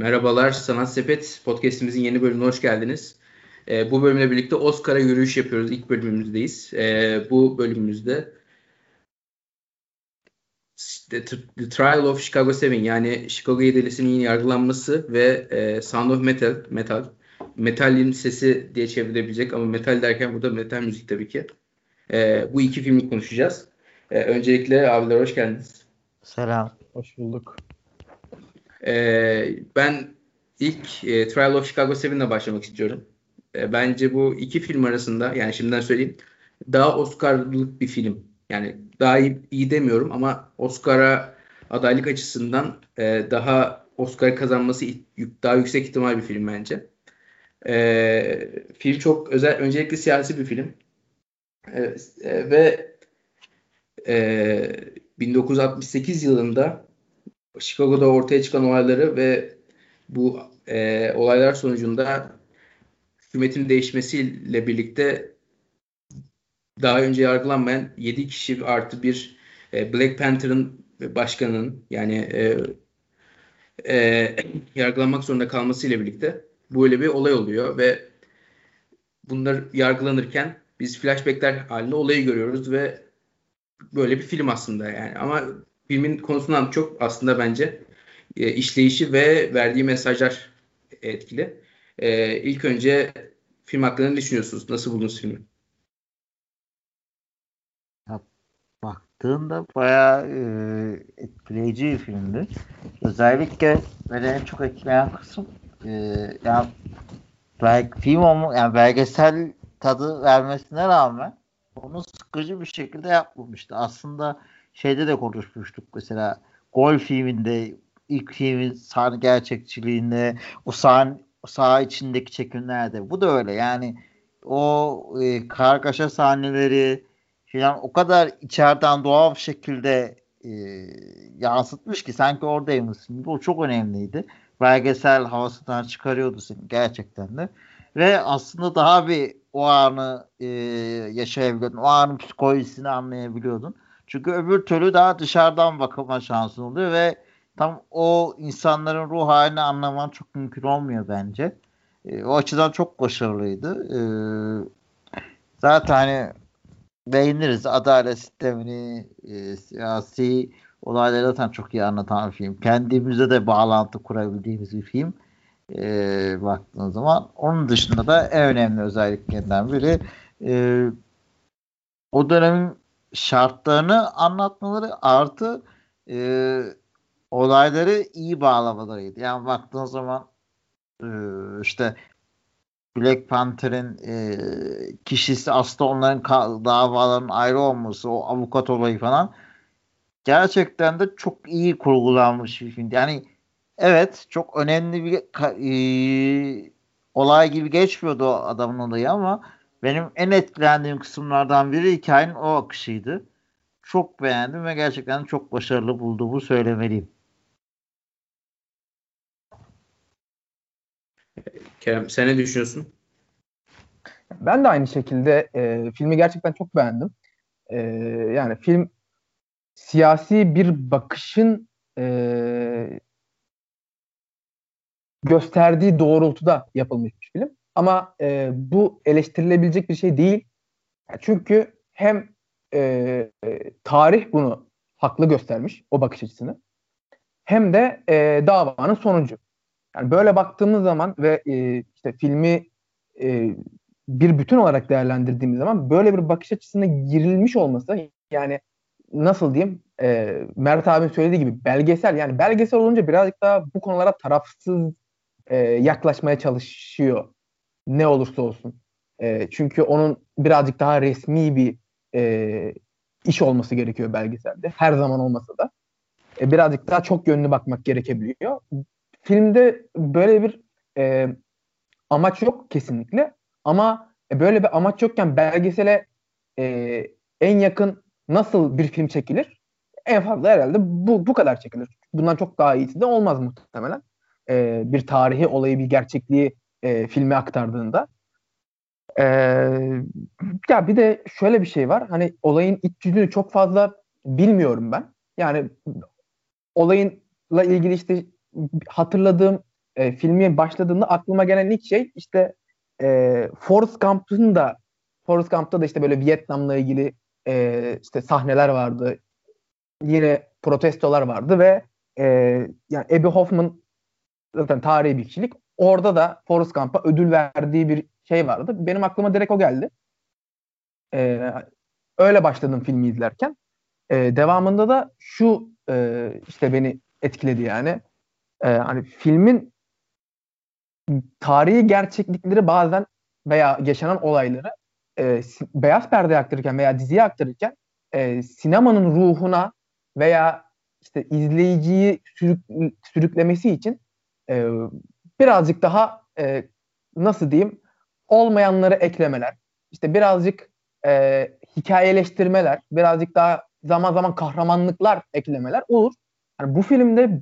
Merhabalar, Sanat Sepet podcastimizin yeni bölümüne hoş geldiniz. Ee, bu bölümle birlikte Oscar'a yürüyüş yapıyoruz. İlk bölümümüzdeyiz. Ee, bu bölümümüzde The, The Trial of Chicago 7 yani Chicago 7'lisinin yargılanması ve e, Sound of Metal, Metal, Metal'in sesi diye çevrilebilecek ama metal derken burada metal müzik tabii ki. Ee, bu iki filmi konuşacağız. Ee, öncelikle abiler hoş geldiniz. Selam. Hoş bulduk. Ee, ben ilk e, Trial of Chicago 7 ile başlamak istiyorum. E, bence bu iki film arasında yani şimdiden söyleyeyim daha Oscar'lık bir film. Yani daha iyi, iyi demiyorum ama Oscar'a adaylık açısından e, daha Oscar kazanması daha yüksek ihtimal bir film bence. E, film çok özel, öncelikle siyasi bir film. E, e, ve e, 1968 yılında Chicago'da ortaya çıkan olayları ve bu e, olaylar sonucunda hükümetin değişmesiyle birlikte daha önce yargılanmayan 7 kişi artı bir e, Black Panther'ın başkanının yani e, e, yargılanmak zorunda kalmasıyla birlikte böyle bir olay oluyor ve bunlar yargılanırken biz flashbackler halinde olayı görüyoruz ve böyle bir film aslında yani. Ama filmin konusundan çok aslında bence e, işleyişi ve verdiği mesajlar etkili. E, ilk önce film hakkında ne düşünüyorsunuz? Nasıl buldunuz filmi? Ya, baktığında bayağı e, etkileyici bir filmdi. Özellikle beni en çok etkileyen kısım e, yani belki film olma, yani belgesel tadı vermesine rağmen onu sıkıcı bir şekilde yapmamıştı. Aslında şeyde de konuşmuştuk. Mesela Gol filminde ilk filmin sahne gerçekçiliğinde o sahne saha içindeki çekimlerde. Bu da öyle. Yani o e, kargaşa sahneleri filan o kadar içeriden doğal bir şekilde e, yansıtmış ki sanki oradaymışsın. Bu çok önemliydi. Belgesel havasından çıkarıyordu seni gerçekten de. Ve aslında daha bir o anı e, yaşayabiliyordun. O anın psikolojisini anlayabiliyordun çünkü öbür türlü daha dışarıdan bakma şansın oluyor ve tam o insanların ruh halini anlaman çok mümkün olmuyor bence. E, o açıdan çok başarılıydı. E, zaten hani beğeniriz adalet sistemini, e, siyasi olayları zaten çok iyi anlatan bir film. Kendimize de bağlantı kurabildiğimiz bir film. E, baktığınız zaman. Onun dışında da en önemli özelliklerinden biri e, o dönemin şartlarını anlatmaları artı e, olayları iyi bağlamalarıydı. Yani baktığın zaman e, işte Black Panther'in e, kişisi aslında onların davalarının ayrı olması, o avukat olayı falan gerçekten de çok iyi kurgulanmış bir film. Yani evet çok önemli bir e, olay gibi geçmiyordu o adamın olayı ama benim en etkilendiğim kısımlardan biri hikayenin o akışıydı. Çok beğendim ve gerçekten çok başarılı bulduğumu söylemeliyim. Kerem sen ne düşünüyorsun? Ben de aynı şekilde e, filmi gerçekten çok beğendim. E, yani film siyasi bir bakışın e, gösterdiği doğrultuda yapılmış bir film. Ama e, bu eleştirilebilecek bir şey değil. Çünkü hem e, tarih bunu haklı göstermiş, o bakış açısını. Hem de e, davanın sonucu. Yani böyle baktığımız zaman ve e, işte filmi e, bir bütün olarak değerlendirdiğimiz zaman böyle bir bakış açısına girilmiş olması yani nasıl diyeyim e, Mert abinin söylediği gibi belgesel yani belgesel olunca birazcık daha bu konulara tarafsız e, yaklaşmaya çalışıyor ne olursa olsun. E, çünkü onun birazcık daha resmi bir e, iş olması gerekiyor belgeselde. Her zaman olmasa da. E, birazcık daha çok yönlü bakmak gerekebiliyor. Filmde böyle bir e, amaç yok kesinlikle. Ama e, böyle bir amaç yokken belgesele e, en yakın nasıl bir film çekilir? En fazla herhalde bu, bu kadar çekilir. Bundan çok daha iyisi de olmaz muhtemelen. E, bir tarihi olayı, bir gerçekliği e, filme aktardığında. E, ya bir de şöyle bir şey var. Hani olayın iç yüzünü çok fazla bilmiyorum ben. Yani olayınla ilgili işte hatırladığım e, filmi başladığında aklıma gelen ilk şey işte e, Forrest Gump'ın da Forrest Gump'ta da işte böyle Vietnam'la ilgili e, işte sahneler vardı. Yine protestolar vardı ve e, yani Abby Hoffman zaten tarihi bir kişilik. Orada da Forrest Gump'a ödül verdiği bir şey vardı. Benim aklıma direkt o geldi. E, öyle başladım filmi izlerken. E, devamında da şu e, işte beni etkiledi yani. E, hani filmin tarihi gerçeklikleri bazen veya yaşanan olayları e, beyaz perde aktarırken veya diziye aktarırken e, sinemanın ruhuna veya işte izleyiciyi sürük, sürüklemesi için e, birazcık daha e, nasıl diyeyim olmayanları eklemeler, işte birazcık e, hikayeleştirmeler, birazcık daha zaman zaman kahramanlıklar eklemeler olur. Yani bu filmde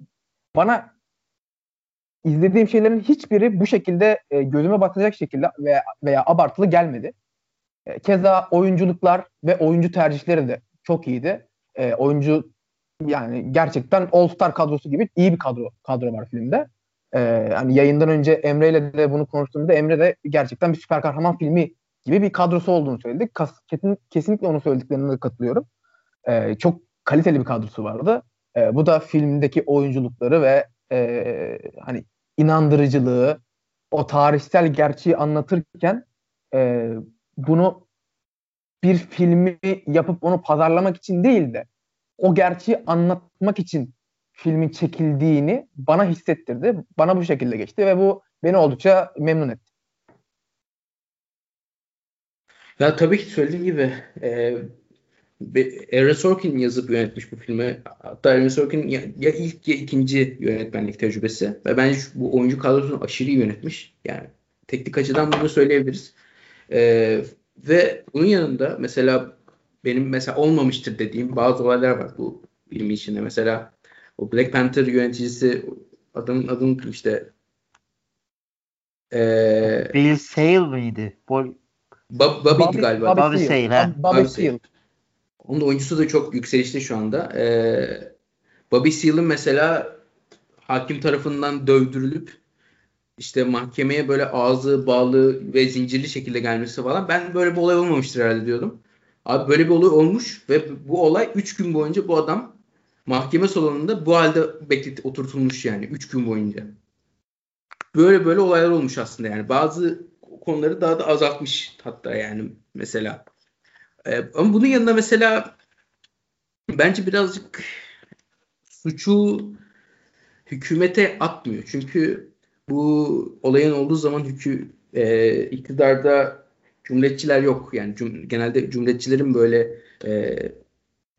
bana izlediğim şeylerin hiçbiri bu şekilde e, gözüme batacak şekilde veya, veya abartılı gelmedi. E, keza oyunculuklar ve oyuncu tercihleri de çok iyiydi. E, oyuncu yani gerçekten All Star kadrosu gibi iyi bir kadro kadro var filmde. E, yani yayından önce Emre ile de bunu konuştuğumda Emre de gerçekten bir süper kahraman filmi gibi bir kadrosu olduğunu söyledi. Kesin, kesinlikle onun söylediklerine de katılıyorum. E, çok kaliteli bir kadrosu vardı. E, bu da filmdeki oyunculukları ve e, hani inandırıcılığı, o tarihsel gerçeği anlatırken e, bunu bir filmi yapıp onu pazarlamak için değil de o gerçeği anlatmak için filmin çekildiğini bana hissettirdi. Bana bu şekilde geçti ve bu beni oldukça memnun etti. Ya tabii ki söylediğim gibi e, Aaron Sorkin yazıp yönetmiş bu filmi. Hatta Aaron Sorkin ya, ya ilk ya ikinci yönetmenlik tecrübesi. Ve bence bu oyuncu kadrosunu aşırı iyi yönetmiş. Yani teknik açıdan bunu söyleyebiliriz. Ee, ve bunun yanında mesela benim mesela olmamıştır dediğim bazı olaylar var bu filmi içinde. Mesela o Black Panther yöneticisi adamın adını işte ee, Bill Sale miydi? Bob, Bobby'di Bobby, galiba. Bobby, Bobby Sale. Bobby Sale. Onun da oyuncusu da çok yükselişte şu anda. Ee, Bobby Seale'ın mesela hakim tarafından dövdürülüp işte mahkemeye böyle ağzı bağlı ve zincirli şekilde gelmesi falan. Ben böyle bir olay olmamıştır herhalde diyordum. Abi böyle bir olay olmuş ve bu olay 3 gün boyunca bu adam mahkeme salonunda bu halde beklet oturtulmuş yani 3 gün boyunca. Böyle böyle olaylar olmuş aslında yani. Bazı konuları daha da azaltmış hatta yani mesela. Ee, ama bunun yanında mesela bence birazcık suçu hükümete atmıyor. Çünkü bu olayın olduğu zaman hükü e, iktidarda cumhuriyetçiler yok. Yani cum, genelde cumhuriyetçilerin böyle e,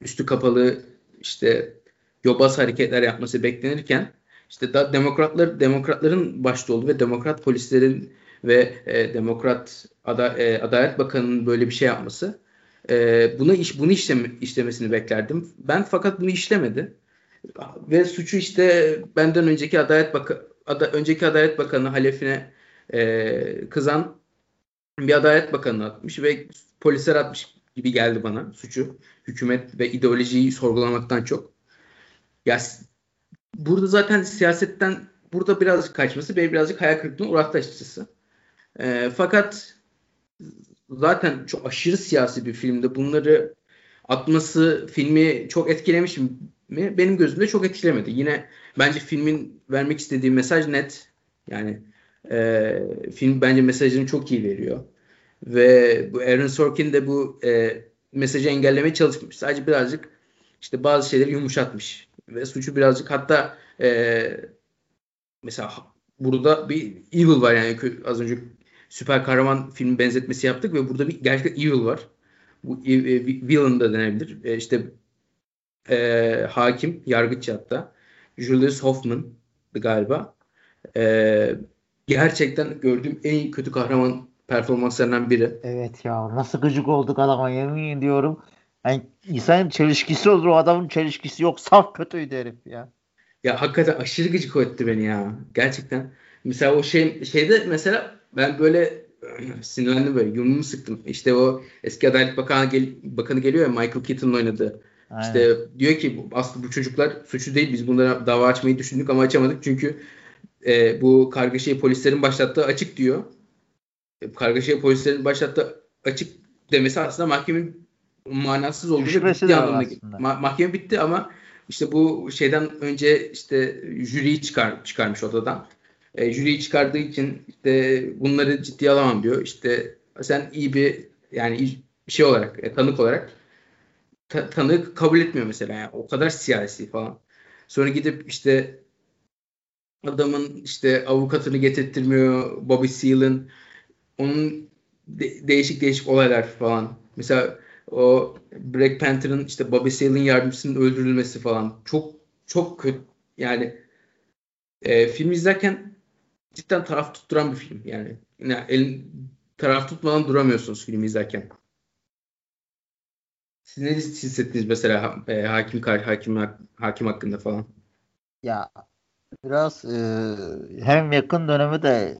üstü kapalı işte yobaz hareketler yapması beklenirken işte da demokratlar demokratların başta olduğu ve demokrat polislerin ve e, demokrat ada, e, Adalet Bakanı'nın böyle bir şey yapması e, buna iş bunu işlem, işlemesini beklerdim. Ben fakat bunu işlemedi. Ve suçu işte benden önceki Adalet Bakanı ada, önceki Adalet Bakanı halefine e, kızan bir Adalet Bakanı atmış ve polisler atmış gibi geldi bana suçu. Hükümet ve ideolojiyi sorgulamaktan çok. Ya burada zaten siyasetten burada birazcık kaçması beni birazcık hayal kırıklığına uğrattı açıkçası. E, fakat zaten çok aşırı siyasi bir filmde bunları atması filmi çok etkilemiş mi? Benim gözümde çok etkilemedi. Yine bence filmin vermek istediği mesaj net. Yani e, film bence mesajını çok iyi veriyor. Ve bu Aaron Sorkin de bu e, mesajı engellemeye çalışmış. Sadece birazcık işte bazı şeyleri yumuşatmış. Ve suçu birazcık hatta e, mesela burada bir evil var yani az önce süper kahraman film benzetmesi yaptık ve burada bir gerçekten evil var. Bu e, e, villain da denebilir. E, işte e, hakim, yargıç hatta. Julius Hoffman galiba. E, gerçekten gördüğüm en kötü kahraman performanslarından biri. Evet ya nasıl gıcık olduk adama yemin ediyorum. Yani insanın çelişkisi olur o adamın çelişkisi yok. Saf kötüydü herif ya. Ya hakikaten aşırı gıcık etti beni ya. Gerçekten. Mesela o şey şeyde mesela ben böyle sinirlendim böyle yumruğumu sıktım. İşte o eski Adalet Bakanı, gel, Bakanı geliyor ya Michael Keaton'ın oynadığı. Aynen. İşte diyor ki aslında bu çocuklar suçu değil biz bunlara dava açmayı düşündük ama açamadık çünkü e, bu kargaşayı polislerin başlattığı açık diyor. E, kargaşayı polislerin başlattığı açık demesi aslında mahkemenin manasız olduğu Düşmesi bitti anlamına. Ma- mahkeme bitti ama işte bu şeyden önce işte jüriyi çıkar çıkarmış odadan. E, jüriyi çıkardığı için işte bunları ciddiye alamam diyor. İşte sen iyi bir yani bir şey olarak e, tanık olarak ta- tanık kabul etmiyor mesela yani o kadar siyasi falan. Sonra gidip işte adamın işte avukatını getirtmiyor Bobby Seale'ın onun de- değişik değişik olaylar falan. Mesela o Black Panther'ın işte Bobby Seale'ın yardımcısının öldürülmesi falan çok çok kötü yani e, film izlerken cidden taraf tutturan bir film yani. yani elin, taraf tutmadan duramıyorsunuz filmi izlerken. Siz ne hissettiniz mesela e, hakim hakim hakim hakkında falan? Ya biraz e, hem yakın dönemi de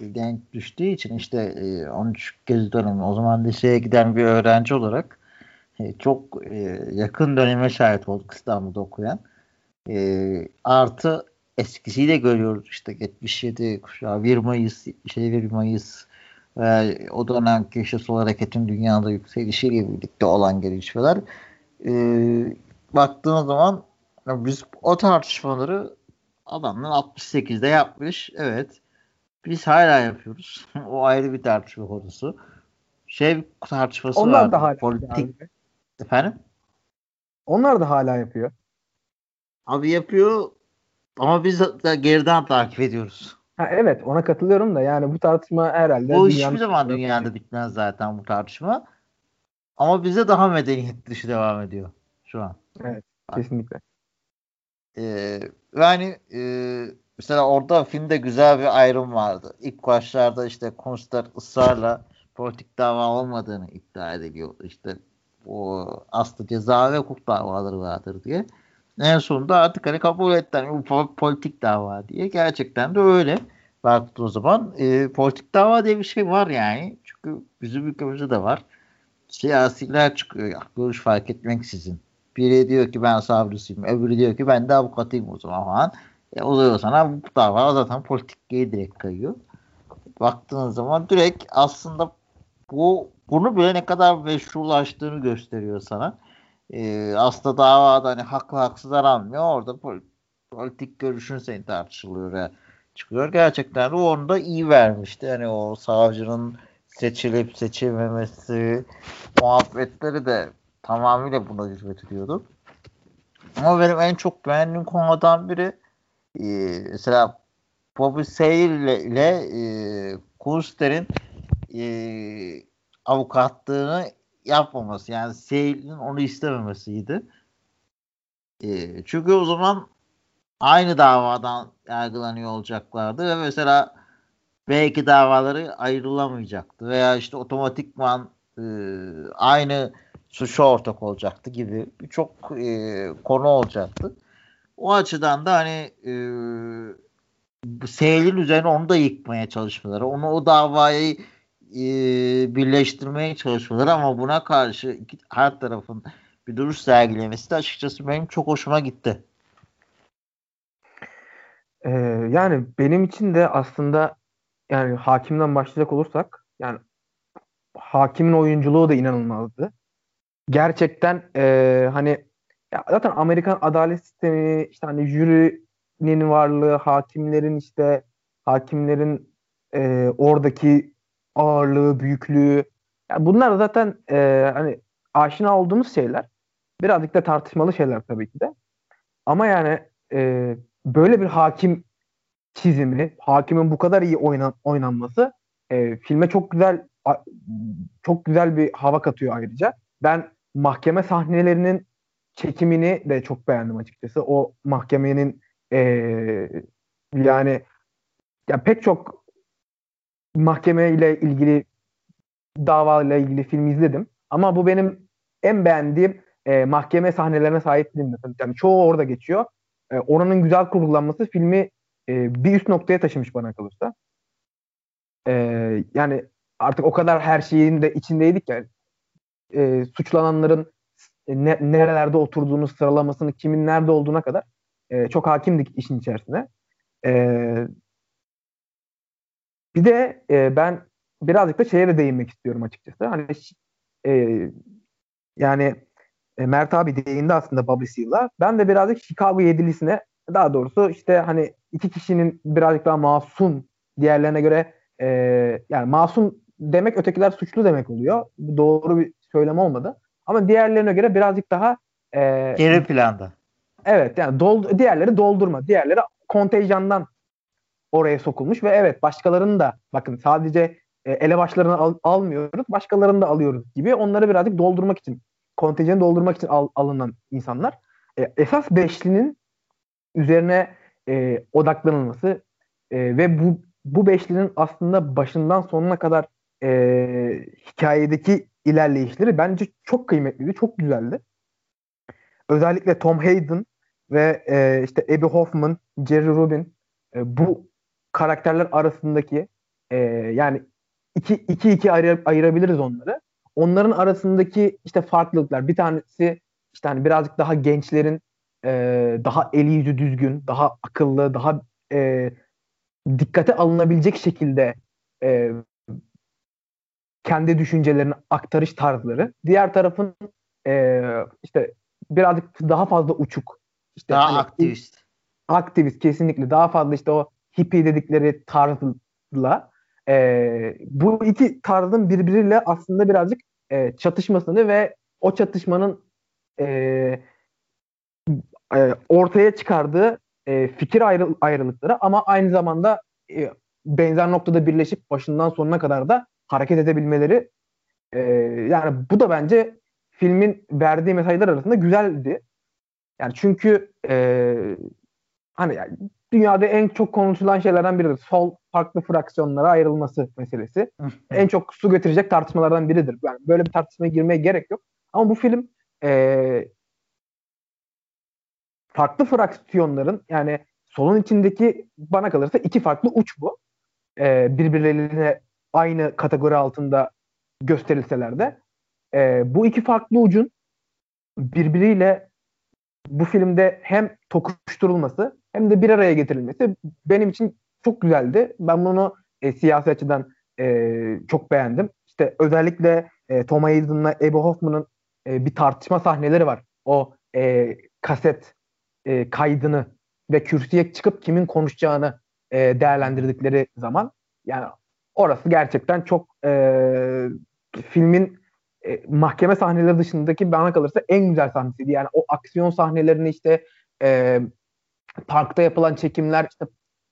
denk düştüğü için işte e, 13 kez dönemi o zaman liseye giden bir öğrenci olarak e, çok e, yakın döneme şahit olduk İstanbul'da okuyan. E, artı eskisiyi de görüyoruz işte 77 kuşağı 1 Mayıs şey 1 Mayıs o dönemki işte sol hareketin dünyada yükselişiyle birlikte olan gelişmeler e, baktığınız zaman biz o tartışmaları adamlar 68'de yapmış. Evet. Biz hala yapıyoruz. o ayrı bir tartışma konusu. Şey tartışması Onlar vardı. da hala Politik. yapıyor. Efendim? Onlar da hala yapıyor. Abi yapıyor ama biz de geriden takip ediyoruz. Ha, evet ona katılıyorum da yani bu tartışma herhalde Bu hiçbir zaman dünyada bitmez zaten bu tartışma. Ama bize daha medeniyet dışı devam ediyor şu an. kesinlikle. Ee, yani e, mesela orada filmde güzel bir ayrım vardı. İlk başlarda işte Kunstler ısrarla politik dava olmadığını iddia ediliyor. İşte o aslı ceza ve hukuk davaları vardır diye. En sonunda artık hani kabul ettiler. Bu po- politik dava diye. Gerçekten de öyle. Baktığı zaman e, politik dava diye bir şey var yani. Çünkü bizim ülkemizde de var. Siyasiler çıkıyor. Görüş fark etmeksizin. Biri diyor ki ben savcısıyım. Öbürü diyor ki ben de avukatıyım o zaman falan. E, oluyor sana bu dava zaten politikliğe direkt kayıyor. Baktığın zaman direkt aslında bu bunu bile ne kadar meşrulaştığını gösteriyor sana. E, aslında davada hani haklı haksız aranmıyor. Orada pol- politik görüşün senin tartışılıyor. ya çıkıyor. Gerçekten de onu da iyi vermişti. Hani o savcının seçilip seçilmemesi muhabbetleri de tamamıyla buna hizmet ediyordu. Ama benim en çok beğendiğim konulardan biri e, mesela Bobby Sale ile, ile e, Kuster'in e, avukatlığını yapmaması. Yani Sale'in onu istememesiydi. E, çünkü o zaman aynı davadan yargılanıyor olacaklardı ve mesela belki davaları ayrılamayacaktı veya işte otomatikman e, aynı suça ortak olacaktı gibi birçok e, konu olacaktı. O açıdan da hani e, bu Seyl'in üzerine onu da yıkmaya çalışmaları, onu o davayı e, birleştirmeye çalışmaları ama buna karşı iki, her tarafın bir duruş sergilemesi de açıkçası benim çok hoşuma gitti. Ee, yani benim için de aslında yani hakimden başlayacak olursak yani hakimin oyunculuğu da inanılmazdı. Gerçekten e, hani ya zaten Amerikan adalet sistemi işte hani jürinin varlığı, hakimlerin işte hakimlerin e, oradaki ağırlığı, büyüklüğü yani bunlar zaten e, hani aşina olduğumuz şeyler. Birazcık da tartışmalı şeyler tabii ki de. Ama yani e, böyle bir hakim çizimi, hakimin bu kadar iyi oynan, oynanması e, filme çok güzel çok güzel bir hava katıyor ayrıca. Ben mahkeme sahnelerinin çekimini de çok beğendim açıkçası. O mahkemenin e, yani ya pek çok mahkeme ile ilgili dava ile ilgili film izledim. Ama bu benim en beğendiğim e, mahkeme sahnelerine sahip filmdi. Yani çoğu orada geçiyor. E, oranın güzel kurgulanması filmi e, bir üst noktaya taşımış bana kalırsa. E, yani artık o kadar her şeyin de içindeydik ya. E, suçlananların ne, nerelerde oturduğunu sıralamasını, kimin nerede olduğuna kadar e, çok hakimdik işin içerisine. Ee, bir de e, ben birazcık da şeye de değinmek istiyorum açıkçası. Hani e, yani e, Mert abi değindi aslında Bobby Seale'a. Ben de birazcık Chicago yedilisine daha doğrusu işte hani iki kişinin birazcık daha masum diğerlerine göre e, yani masum demek ötekiler suçlu demek oluyor. Bu doğru bir söylem olmadı. Ama diğerlerine göre birazcık daha e, geri planda. Evet yani dol, diğerleri doldurma. Diğerleri kontenjandan oraya sokulmuş ve evet başkalarını da bakın sadece e, elebaşlarını al, almıyoruz başkalarını da alıyoruz gibi onları birazcık doldurmak için kontenjanı doldurmak için al, alınan insanlar. E, esas beşlinin üzerine e, odaklanılması e, ve bu bu beşlinin aslında başından sonuna kadar e, hikayedeki ilerleyişleri bence çok kıymetliydi, çok güzeldi. Özellikle Tom Hayden ve e, işte Abby Hoffman, Jerry Rubin e, bu karakterler arasındaki e, yani iki iki iki ayır, ayırabiliriz onları. Onların arasındaki işte farklılıklar. Bir tanesi işte hani birazcık daha gençlerin e, daha eli yüzü düzgün, daha akıllı, daha e, dikkate alınabilecek şekilde e, kendi düşüncelerini aktarış tarzları. Diğer tarafın e, işte birazcık daha fazla uçuk. İşte daha hani, aktivist. Aktivist kesinlikle. Daha fazla işte o hippie dedikleri tarzla e, bu iki tarzın birbiriyle aslında birazcık e, çatışmasını ve o çatışmanın e, e, ortaya çıkardığı e, fikir ayrı, ayrılıkları ama aynı zamanda e, benzer noktada birleşip başından sonuna kadar da hareket edebilmeleri e, yani bu da bence filmin verdiği mesajlar arasında güzeldi. Yani çünkü e, hani yani dünyada en çok konuşulan şeylerden biridir. Sol farklı fraksiyonlara ayrılması meselesi. en çok su getirecek tartışmalardan biridir. Yani böyle bir tartışmaya girmeye gerek yok. Ama bu film e, farklı fraksiyonların yani solun içindeki bana kalırsa iki farklı uç bu. E, birbirlerine aynı kategori altında gösterilseler de e, bu iki farklı ucun birbiriyle bu filmde hem tokuşturulması hem de bir araya getirilmesi benim için çok güzeldi. Ben bunu e, siyasi açıdan e, çok beğendim. İşte özellikle e, Tom Hayden'la Abby Hoffman'ın e, bir tartışma sahneleri var. O e, kaset e, kaydını ve kürsüye çıkıp kimin konuşacağını e, değerlendirdikleri zaman yani orası gerçekten çok e, filmin e, mahkeme sahneleri dışındaki bana kalırsa en güzel sahnesiydi. Yani o aksiyon sahnelerini işte e, parkta yapılan çekimler, işte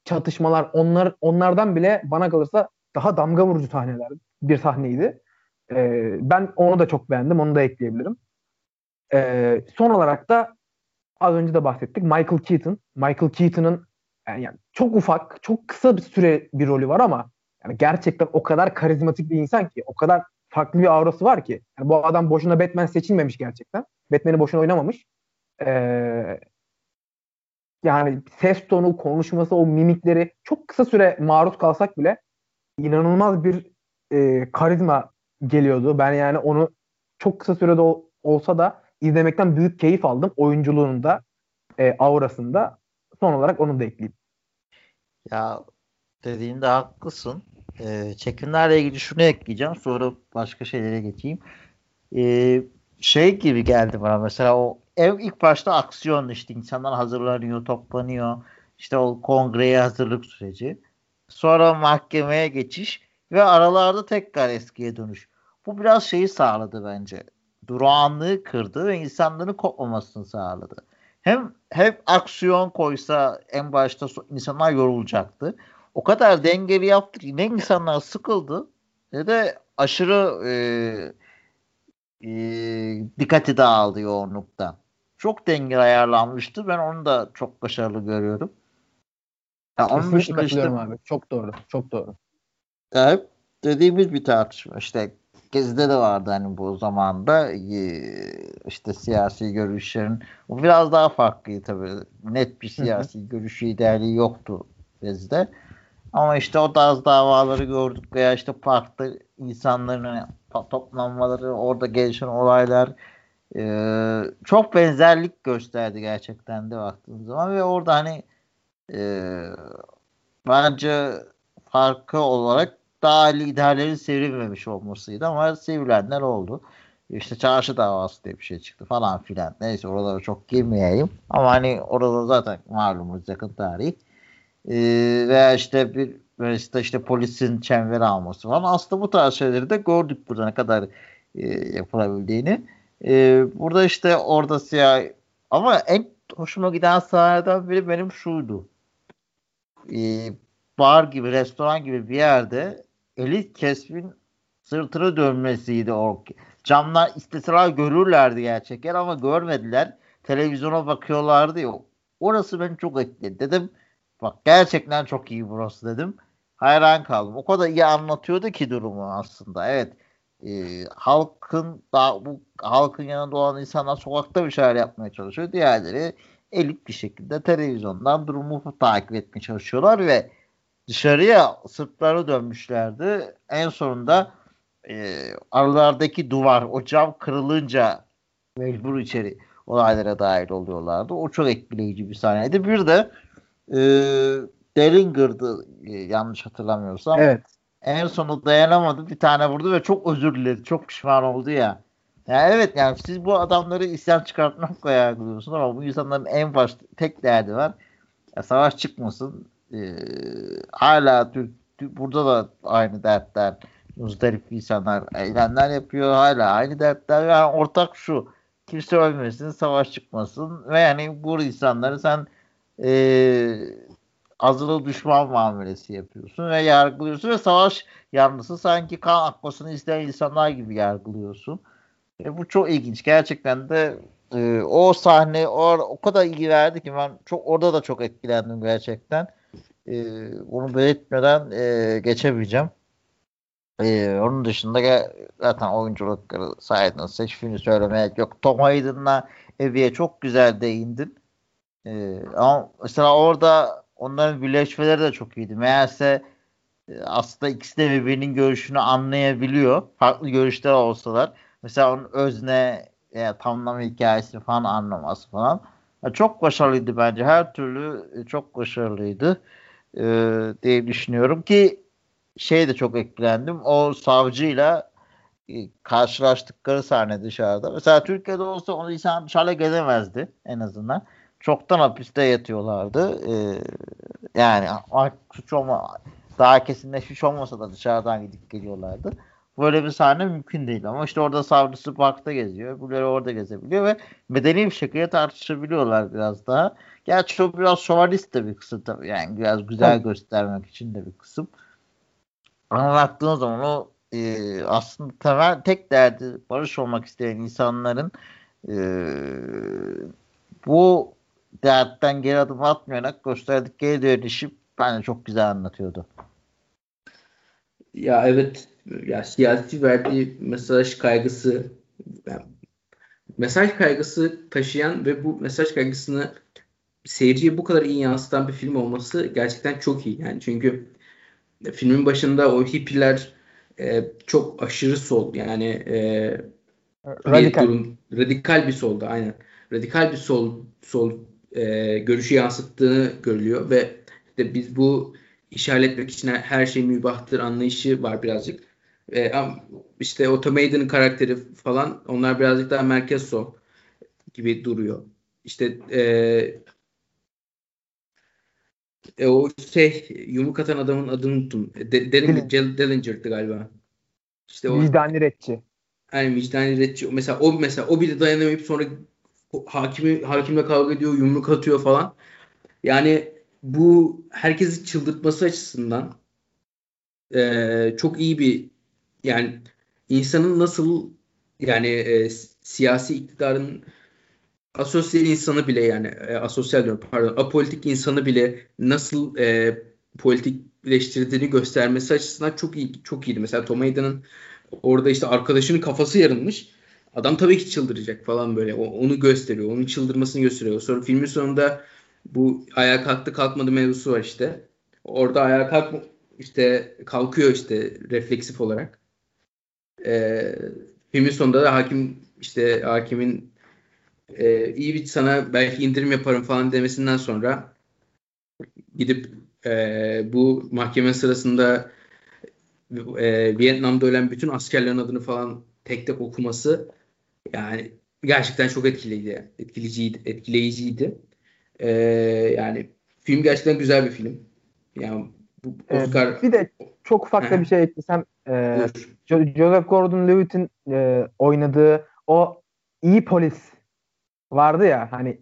çatışmalar onlar onlardan bile bana kalırsa daha damga vurucu sahneler bir sahneydi. E, ben onu da çok beğendim. Onu da ekleyebilirim. E, son olarak da az önce de bahsettik. Michael Keaton. Michael Keaton'ın yani, yani çok ufak, çok kısa bir süre bir rolü var ama yani gerçekten o kadar karizmatik bir insan ki, o kadar farklı bir aurası var ki. Yani bu adam boşuna Batman seçilmemiş gerçekten. Batman'i boşuna oynamamış. Ee, yani ses tonu, konuşması, o mimikleri çok kısa süre maruz kalsak bile inanılmaz bir e, karizma geliyordu. Ben yani onu çok kısa sürede ol, olsa da izlemekten büyük keyif aldım. Oyunculuğunda, e, aurasında. Son olarak onu da ekleyeyim. Ya dediğinde haklısın. Ee, çekimlerle ilgili şunu ekleyeceğim. Sonra başka şeylere geçeyim. Ee, şey gibi geldi bana mesela o ev ilk başta aksiyon işte insanlar hazırlanıyor, toplanıyor. İşte o kongreye hazırlık süreci. Sonra mahkemeye geçiş ve aralarda tekrar eskiye dönüş. Bu biraz şeyi sağladı bence. Durağanlığı kırdı ve insanların kopmamasını sağladı. Hem hep aksiyon koysa en başta insanlar yorulacaktı. O kadar dengeli yaptı ki ne insanlar sıkıldı ne de aşırı e, e, dikkati dağıldı yoğunluktan. Çok dengeli ayarlanmıştı. Ben onu da çok başarılı görüyorum. Ya onun dışında işte, abi. Çok doğru. Çok doğru. Evet. Dediğimiz bir tartışma. İşte Gezi'de de vardı hani bu zamanda işte siyasi görüşlerin bu biraz daha farklıydı tabii. Net bir siyasi Hı-hı. görüş liderliği yoktu Gezi'de. Ama işte o tarz davaları gördük veya işte parkta insanların hani toplanmaları, orada gelişen olaylar e, çok benzerlik gösterdi gerçekten de baktığımız zaman ve orada hani Ee, bence farkı olarak daha liderlerin sevilmemiş olmasıydı ama sevilenler oldu. İşte çarşı davası diye bir şey çıktı falan filan. Neyse oralara çok girmeyeyim. Ama hani orada zaten malumuz yakın tarih. Ee, veya işte bir işte, işte polisin çember alması falan. Aslında bu tarz şeyleri de gördük burada ne kadar e, yapılabildiğini. E, burada işte orada siyah ama en hoşuma giden sahnelerden biri benim şuydu. E, bar gibi, restoran gibi bir yerde elit kesmin sırtını dönmesiydi o. Camlar isteseler görürlerdi gerçekten ama görmediler. Televizyona bakıyorlardı ya. Orası beni çok etkiledi. Dedim bak gerçekten çok iyi burası dedim. Hayran kaldım. O kadar iyi anlatıyordu ki durumu aslında. Evet e, halkın daha bu halkın yanında olan insanlar sokakta bir şeyler yapmaya çalışıyor. Diğerleri elit bir şekilde televizyondan durumu takip etmeye çalışıyorlar ve dışarıya sırtları dönmüşlerdi. En sonunda e, aralardaki duvar, o cam kırılınca mecbur içeri olaylara dahil oluyorlardı. O çok etkileyici bir sahneydi. Bir de e, Dellinger'dı e, yanlış hatırlamıyorsam. Evet. En sonu dayanamadı bir tane vurdu ve çok özür diledi. Çok pişman oldu ya. Yani evet yani siz bu adamları isyan çıkartmakla yargılıyorsunuz ama bu insanların en baş tek derdi var. Ya savaş çıkmasın. Ee, hala Türk, burada da aynı dertler muzdarip insanlar eylemler yapıyor hala aynı dertler yani ortak şu kimse ölmesin savaş çıkmasın ve yani bu insanları sen e, azılı düşman muamelesi yapıyorsun ve yargılıyorsun ve savaş yanlısı sanki kan akmasını isteyen insanlar gibi yargılıyorsun. E, bu çok ilginç. Gerçekten de e, o sahne o, o kadar iyi verdi ki ben çok orada da çok etkilendim gerçekten. E, bunu belirtmeden e, geçemeyeceğim. E, onun dışında zaten oyunculukları sayedin seçtiğini söylemeye yok. Tom Hayden'la Evi'ye çok güzel değindin. E, ama mesela orada onların birleşmeleri de çok iyiydi. Meğerse e, aslında ikisi de birbirinin görüşünü anlayabiliyor. Farklı görüşler olsalar. Mesela onun özne veya tamlama hikayesini falan anlaması falan. Çok başarılıydı bence. Her türlü e, çok başarılıydı e, diye düşünüyorum ki şey de çok etkilendim. O savcıyla e, karşılaştıkları sahne dışarıda. Mesela Türkiye'de olsa onu insan dışarıda gezemezdi en azından. Çoktan hapiste yatıyorlardı. Ee, yani suç olma daha kesinleşmiş olmasa da dışarıdan gidip geliyorlardı. Böyle bir sahne mümkün değil ama işte orada savcısı parkta geziyor. Bunları orada gezebiliyor ve medeni bir şekilde tartışabiliyorlar biraz daha. Gerçi o biraz şovalist de bir kısım tabii. Yani biraz güzel göstermek için de bir kısım. Ama baktığın zaman o e, aslında temel tek derdi barış olmak isteyen insanların e, bu dertten geri adım atmayarak gösterdikleri dönüşü bence çok güzel anlatıyordu. Ya evet ya siyasi verdiği mesaj kaygısı yani mesaj kaygısı taşıyan ve bu mesaj kaygısını seyirciye bu kadar iyi yansıtan bir film olması gerçekten çok iyi. Yani çünkü filmin başında o hippiler e, çok aşırı sol yani e, radikal. Bir durum, radikal bir solda aynen. Radikal bir sol sol e, görüşü yansıttığını görülüyor ve işte biz bu işaretlemek için her şey mübahtır anlayışı var birazcık. E, işte Automaiden'ın karakteri falan onlar birazcık daha merkez sol gibi duruyor. İşte e, e, o şey yumruk atan adamın adını unuttum. De, Dellinger, Dellinger'dı galiba. İşte o, vicdani retçi. Yani vicdani retçi. Mesela o mesela o bile dayanamayıp sonra hakimi hakimle kavga ediyor, yumruk atıyor falan. Yani bu herkesi çıldırtması açısından e, çok iyi bir yani insanın nasıl yani e, siyasi iktidarın asosyal insanı bile yani e, asosyal diyorum pardon apolitik insanı bile nasıl e, politikleştirdiğini göstermesi açısından çok iyi çok iyiydi. Mesela Tom orada işte arkadaşının kafası yarılmış. Adam tabii ki çıldıracak falan böyle. O, onu gösteriyor. Onun çıldırmasını gösteriyor. Sonra filmin sonunda bu ayağa kalktı kalkmadı mevzusu var işte. Orada ayağa kalk işte kalkıyor işte refleksif olarak. Ee, filmin sonunda da hakim işte hakimin e, iyi bir sana belki indirim yaparım falan demesinden sonra gidip e, bu mahkeme sırasında e, Vietnam'da ölen bütün askerlerin adını falan tek tek okuması yani gerçekten çok etkileydi. Etkileyiciydi. etkileyiciydi. E, yani film gerçekten güzel bir film. Yani bu Oscar... Ee, bir de çok ufak da bir şey eklesem e, Joseph Gordon-Levitt'in e, oynadığı o iyi polis vardı ya hani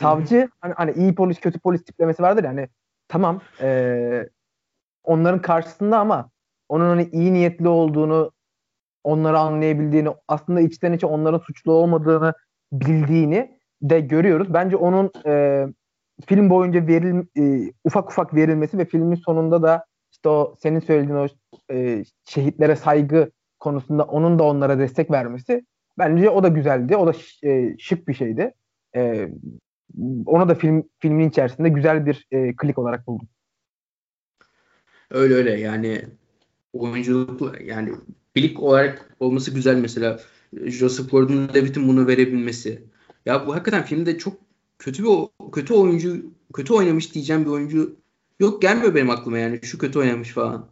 savcı hani, hani iyi polis kötü polis tiplemesi vardır ya hani tamam e, onların karşısında ama onun hani iyi niyetli olduğunu onları anlayabildiğini aslında içten içe onların suçlu olmadığını bildiğini de görüyoruz. Bence onun e, film boyunca veril e, ufak ufak verilmesi ve filmin sonunda da işte o senin söylediğin o e, şehitlere saygı konusunda onun da onlara destek vermesi bence o da güzeldi. O da e, şık bir şeydi. E, onu da film filmin içerisinde güzel bir e, klik olarak buldum. Öyle öyle yani oyunculuk yani bilik olarak olması güzel mesela Joseph Gordon-Levitt'in bunu verebilmesi. Ya bu hakikaten filmde çok kötü bir kötü oyuncu kötü oynamış diyeceğim bir oyuncu yok gelmiyor benim aklıma yani şu kötü oynamış falan.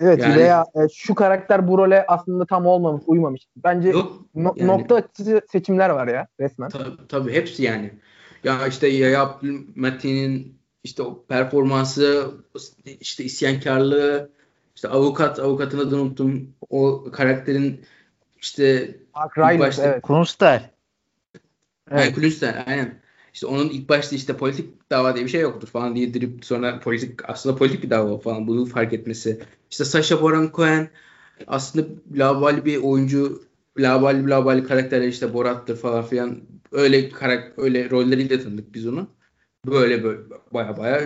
Evet yani, veya e, şu karakter bu role aslında tam olmamış, uymamış. Bence yok, no, yani, nokta açıcı seçimler var ya resmen. Tabii, tabii hepsi yani. Ya işte Yaya Abdülmetin'in işte o performansı, işte isyankarlığı, işte avukat, avukatın adını unuttum. O karakterin işte Mark Rylance, başta, evet. Kunster. Evet. Yani Kunster, aynen. İşte onun ilk başta işte politik dava diye bir şey yoktur falan diye dirip sonra politik aslında politik bir dava falan bunu fark etmesi. İşte Sasha Baron Cohen aslında labali bir oyuncu labali labali karakterler işte Borat'tır falan filan öyle karak öyle rolleriyle tanıdık biz onu. Böyle böyle baya baya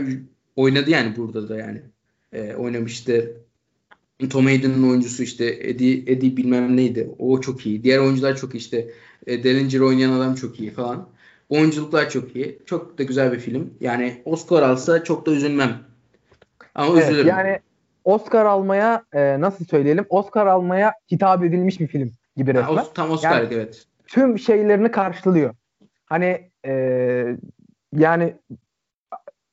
oynadı yani burada da yani. E, oynamıştı. Tom Hayden'ın oyuncusu işte Eddie, Eddie bilmem neydi. O çok iyi. Diğer oyuncular çok iyi işte. E, Dellinger oynayan adam çok iyi falan. Oyunculuklar çok iyi. Çok da güzel bir film. Yani Oscar alsa çok da üzülmem. Ama evet, üzülürüm. Yani Oscar almaya e, nasıl söyleyelim? Oscar almaya hitap edilmiş bir film gibi resmen. Ha, tam Oscar yani, evet. Tüm şeylerini karşılıyor. Hani e, yani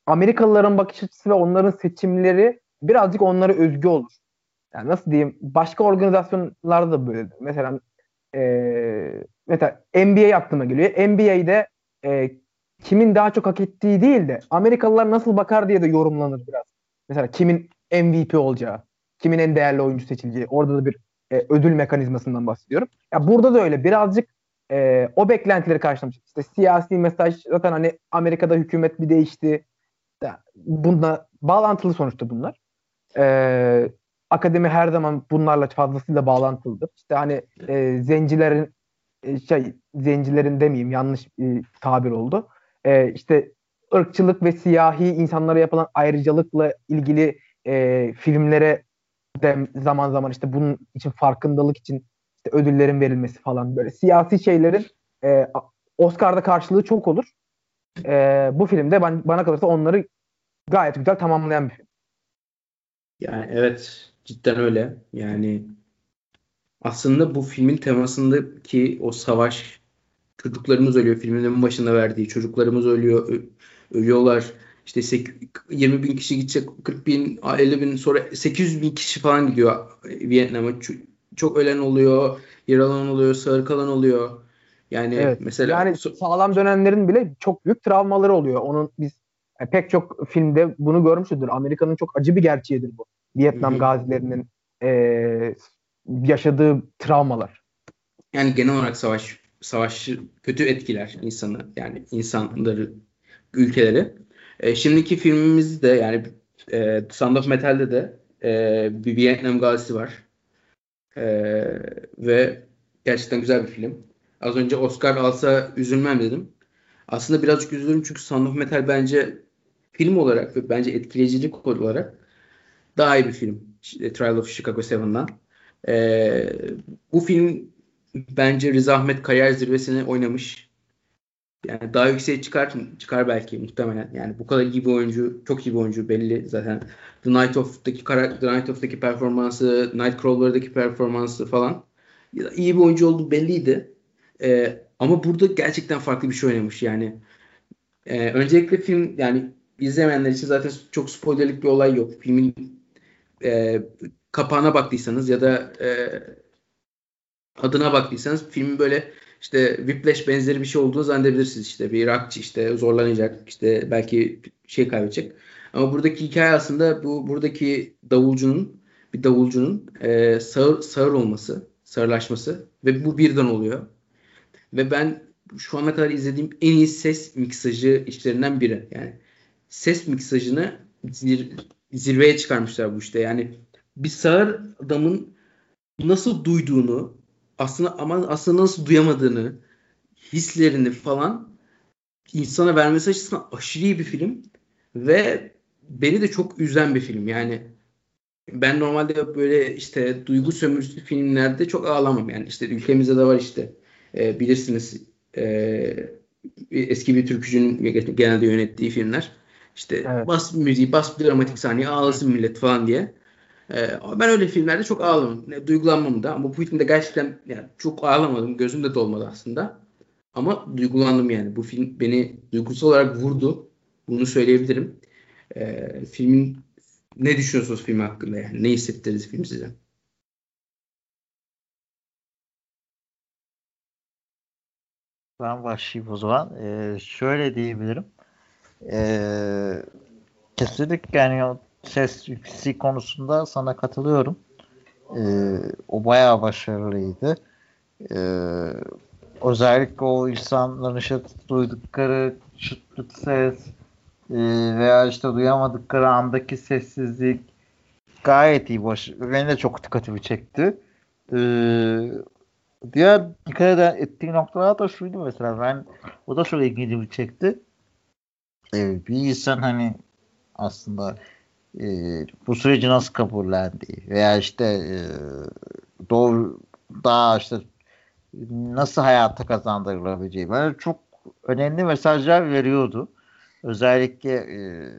Amerikalıların bakış açısı ve onların seçimleri birazcık onlara özgü olur. Yani nasıl diyeyim? Başka organizasyonlarda da böyle. Mesela e, mesela NBA aklıma geliyor. NBA'de e, kimin daha çok hak ettiği değil de Amerikalılar nasıl bakar diye de yorumlanır biraz. Mesela kimin MVP olacağı, kimin en değerli oyuncu seçileceği. Orada da bir e, ödül mekanizmasından bahsediyorum. Ya burada da öyle birazcık e, o beklentileri karşılamış. İşte siyasi mesaj zaten hani Amerika'da hükümet bir değişti. Bununla bağlantılı sonuçta bunlar. E, akademi her zaman bunlarla fazlasıyla bağlantılıdır. İşte hani e, zencilerin e, şey zencilerin demeyeyim yanlış bir tabir oldu. E, işte ırkçılık ve siyahi insanlara yapılan ayrıcalıkla ilgili e, filmlere de zaman zaman işte bunun için farkındalık için işte ödüllerin verilmesi falan böyle siyasi şeylerin e, Oscar'da karşılığı çok olur. E, bu filmde ben, bana kalırsa onları gayet güzel tamamlayan bir film. Yani evet cidden öyle. Yani aslında bu filmin temasındaki o savaş çocuklarımız ölüyor. Filmin başında verdiği çocuklarımız ölüyor. Ölüyorlar. İşte 20 bin kişi gidecek 40 bin 50 bin sonra 800 bin kişi falan gidiyor Vietnam'a. Çok ölen oluyor. Yaralan oluyor. Sağır kalan oluyor. Yani evet, mesela yani sağlam dönenlerin bile çok büyük travmaları oluyor. Onun biz yani pek çok filmde bunu görmüşüzdür. Amerika'nın çok acı bir gerçeğidir bu. Vietnam gazilerinin e, yaşadığı travmalar. Yani genel olarak savaş savaş kötü etkiler insanı yani insanları ülkeleri. E, şimdiki filmimizde yani e, Sound of Metal'de de e, bir Vietnam gazisi var. E, ve gerçekten güzel bir film. Az önce Oscar alsa üzülmem dedim. Aslında birazcık üzülürüm çünkü Sound of Metal bence film olarak ve bence etkileyicilik olarak daha iyi bir film. Trial of Chicago 7'dan. Ee, bu film bence Riza Ahmet kariyer zirvesine oynamış. Yani daha yükseğe çıkar çıkar belki muhtemelen. Yani bu kadar iyi bir oyuncu, çok iyi bir oyuncu belli zaten. The Night of'taki The Night of'taki performansı, Nightcrawler'daki performansı falan iyi bir oyuncu olduğu belliydi. Ee, ama burada gerçekten farklı bir şey oynamış yani. Ee, öncelikle film yani izlemeyenler için zaten çok spoilerlik bir olay yok. Filmin e, kapağına baktıysanız ya da e, adına baktıysanız filmin böyle işte Whiplash benzeri bir şey olduğunu zannedebilirsiniz. İşte bir rockçı işte zorlanacak işte belki şey kaybedecek. Ama buradaki hikaye aslında bu buradaki davulcunun bir davulcunun e, sağır, sağır olması, sağırlaşması ve bu birden oluyor. Ve ben şu ana kadar izlediğim en iyi ses miksajı işlerinden biri. Yani ses miksajını zirveye çıkarmışlar bu işte. Yani bir sağır adamın nasıl duyduğunu aslında ama aslında nasıl duyamadığını hislerini falan insana vermesi açısından aşırı iyi bir film ve beni de çok üzen bir film. Yani ben normalde böyle işte duygu sömürüsü filmlerde çok ağlamam. Yani işte ülkemizde de var işte e, bilirsiniz e, eski bir türkücünün genelde yönettiği filmler. İşte evet. bas müziği, bas bir dramatik sahneyi ağlasın millet falan diye. Ee, ben öyle filmlerde çok ağlamam. Ne, duygulanmam da ama bu filmde gerçekten yani çok ağlamadım. Gözüm de dolmadı aslında. Ama duygulandım yani. Bu film beni duygusal olarak vurdu. Bunu söyleyebilirim. Ee, filmin ne düşünüyorsunuz film hakkında yani? Ne hissettirdi film size? Ben başlayayım o zaman. Ee, şöyle diyebilirim. Ee, kesinlikle yani ses yüksek konusunda sana katılıyorum. Ee, o bayağı başarılıydı. Ee, özellikle o insanların işte duydukları çıtlık ses e, veya işte duyamadıkları andaki sessizlik gayet iyi baş. Beni de çok dikkatimi çekti. Ee, diğer dikkat ettiğim noktalar da şuydu mesela ben o da çok ilgimi çekti. Ee, bir insan hani aslında e, bu süreci nasıl kabullendiği veya işte e, doğru daha işte nasıl hayata kazandırılabileceği böyle çok önemli mesajlar veriyordu. Özellikle e,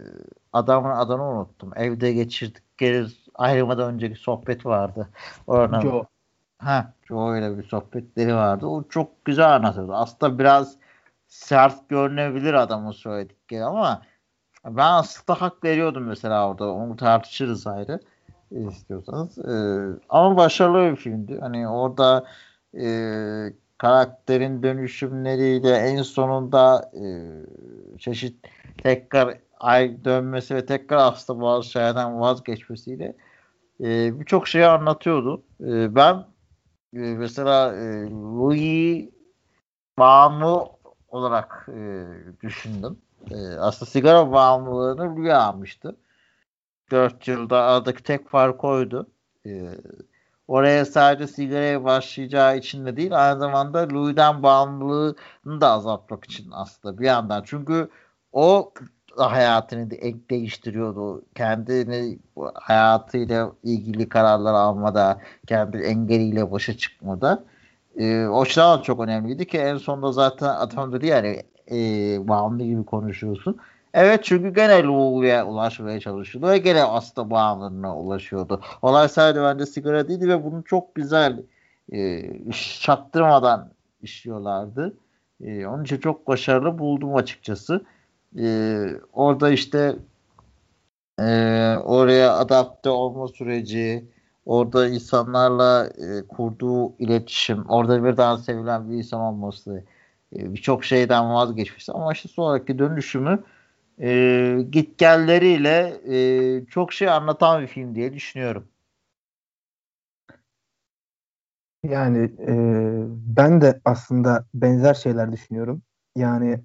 adamın adını unuttum. Evde geçirdikleri ayrılmadan önceki sohbet vardı. Orada, Joe. Ha, Joe ile bir sohbetleri vardı. O çok güzel anlatıyordu. Aslında biraz sert görünebilir adamın söyledikleri ama ben aslında hak veriyordum mesela orada. Onu tartışırız ayrı istiyorsanız. Ee, ama başarılı bir filmdi. Hani orada e, karakterin dönüşümleriyle en sonunda e, çeşit tekrar ay dönmesi ve tekrar aslında bazı şeylerden vazgeçmesiyle e, birçok şeyi anlatıyordu. E, ben e, mesela e, Louis bağımlı olarak e, düşündüm. E, aslında sigara bağımlılığını rüya almıştı. 4 yılda aradaki tek fark oydu. E, oraya sadece sigaraya başlayacağı için de değil aynı zamanda Louis'den bağımlılığını da azaltmak için aslında bir yandan. Çünkü o hayatını de değiştiriyordu. Kendini hayatıyla ilgili kararlar almada, kendi engeliyle başa çıkmada. E, o açıdan çok önemliydi ki en sonunda zaten adam dedi yani e, bağımlı gibi konuşuyorsun. Evet çünkü gene Lou'ya ulaşmaya çalışıyordu ve gene aslında bağımlılığına ulaşıyordu. Olay sadece bence sigara değildi ve bunu çok güzel e, çaktırmadan işliyorlardı. E, onun için çok başarılı buldum açıkçası. E, orada işte e, oraya adapte olma süreci, orada insanlarla e, kurduğu iletişim, orada bir daha sevilen bir insan olması, e, birçok şeyden vazgeçmiş ama işte sonraki dönüşümü e, gitgelleriyle e, çok şey anlatan bir film diye düşünüyorum. Yani e, ben de aslında benzer şeyler düşünüyorum. Yani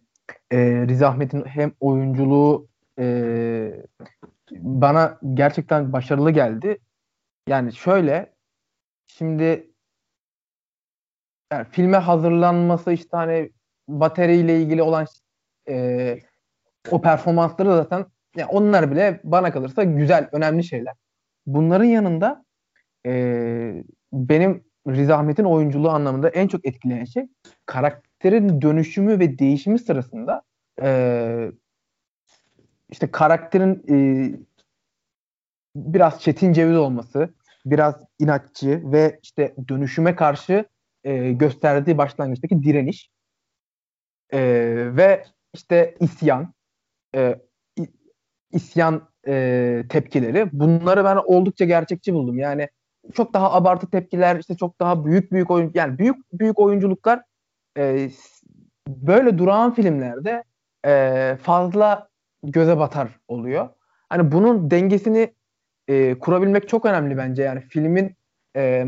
e, Riz Ahmet'in hem oyunculuğu e, bana gerçekten başarılı geldi. Yani şöyle şimdi yani filme hazırlanması işte hani bateriyle ilgili olan e, o performansları zaten yani onlar bile bana kalırsa güzel, önemli şeyler. Bunların yanında e, benim Riz Ahmet'in oyunculuğu anlamında en çok etkileyen şey karakterin dönüşümü ve değişimi sırasında e, işte karakterin e, biraz çetin ceviz olması, biraz inatçı ve işte dönüşüme karşı e, gösterdiği başlangıçtaki direniş e, ve işte isyan e, isyan e, tepkileri. Bunları ben oldukça gerçekçi buldum. Yani çok daha abartı tepkiler, işte çok daha büyük büyük oyun yani büyük büyük oyunculuklar e, böyle durağan filmlerde e, fazla göze batar oluyor. Hani bunun dengesini e, kurabilmek çok önemli bence. Yani filmin e,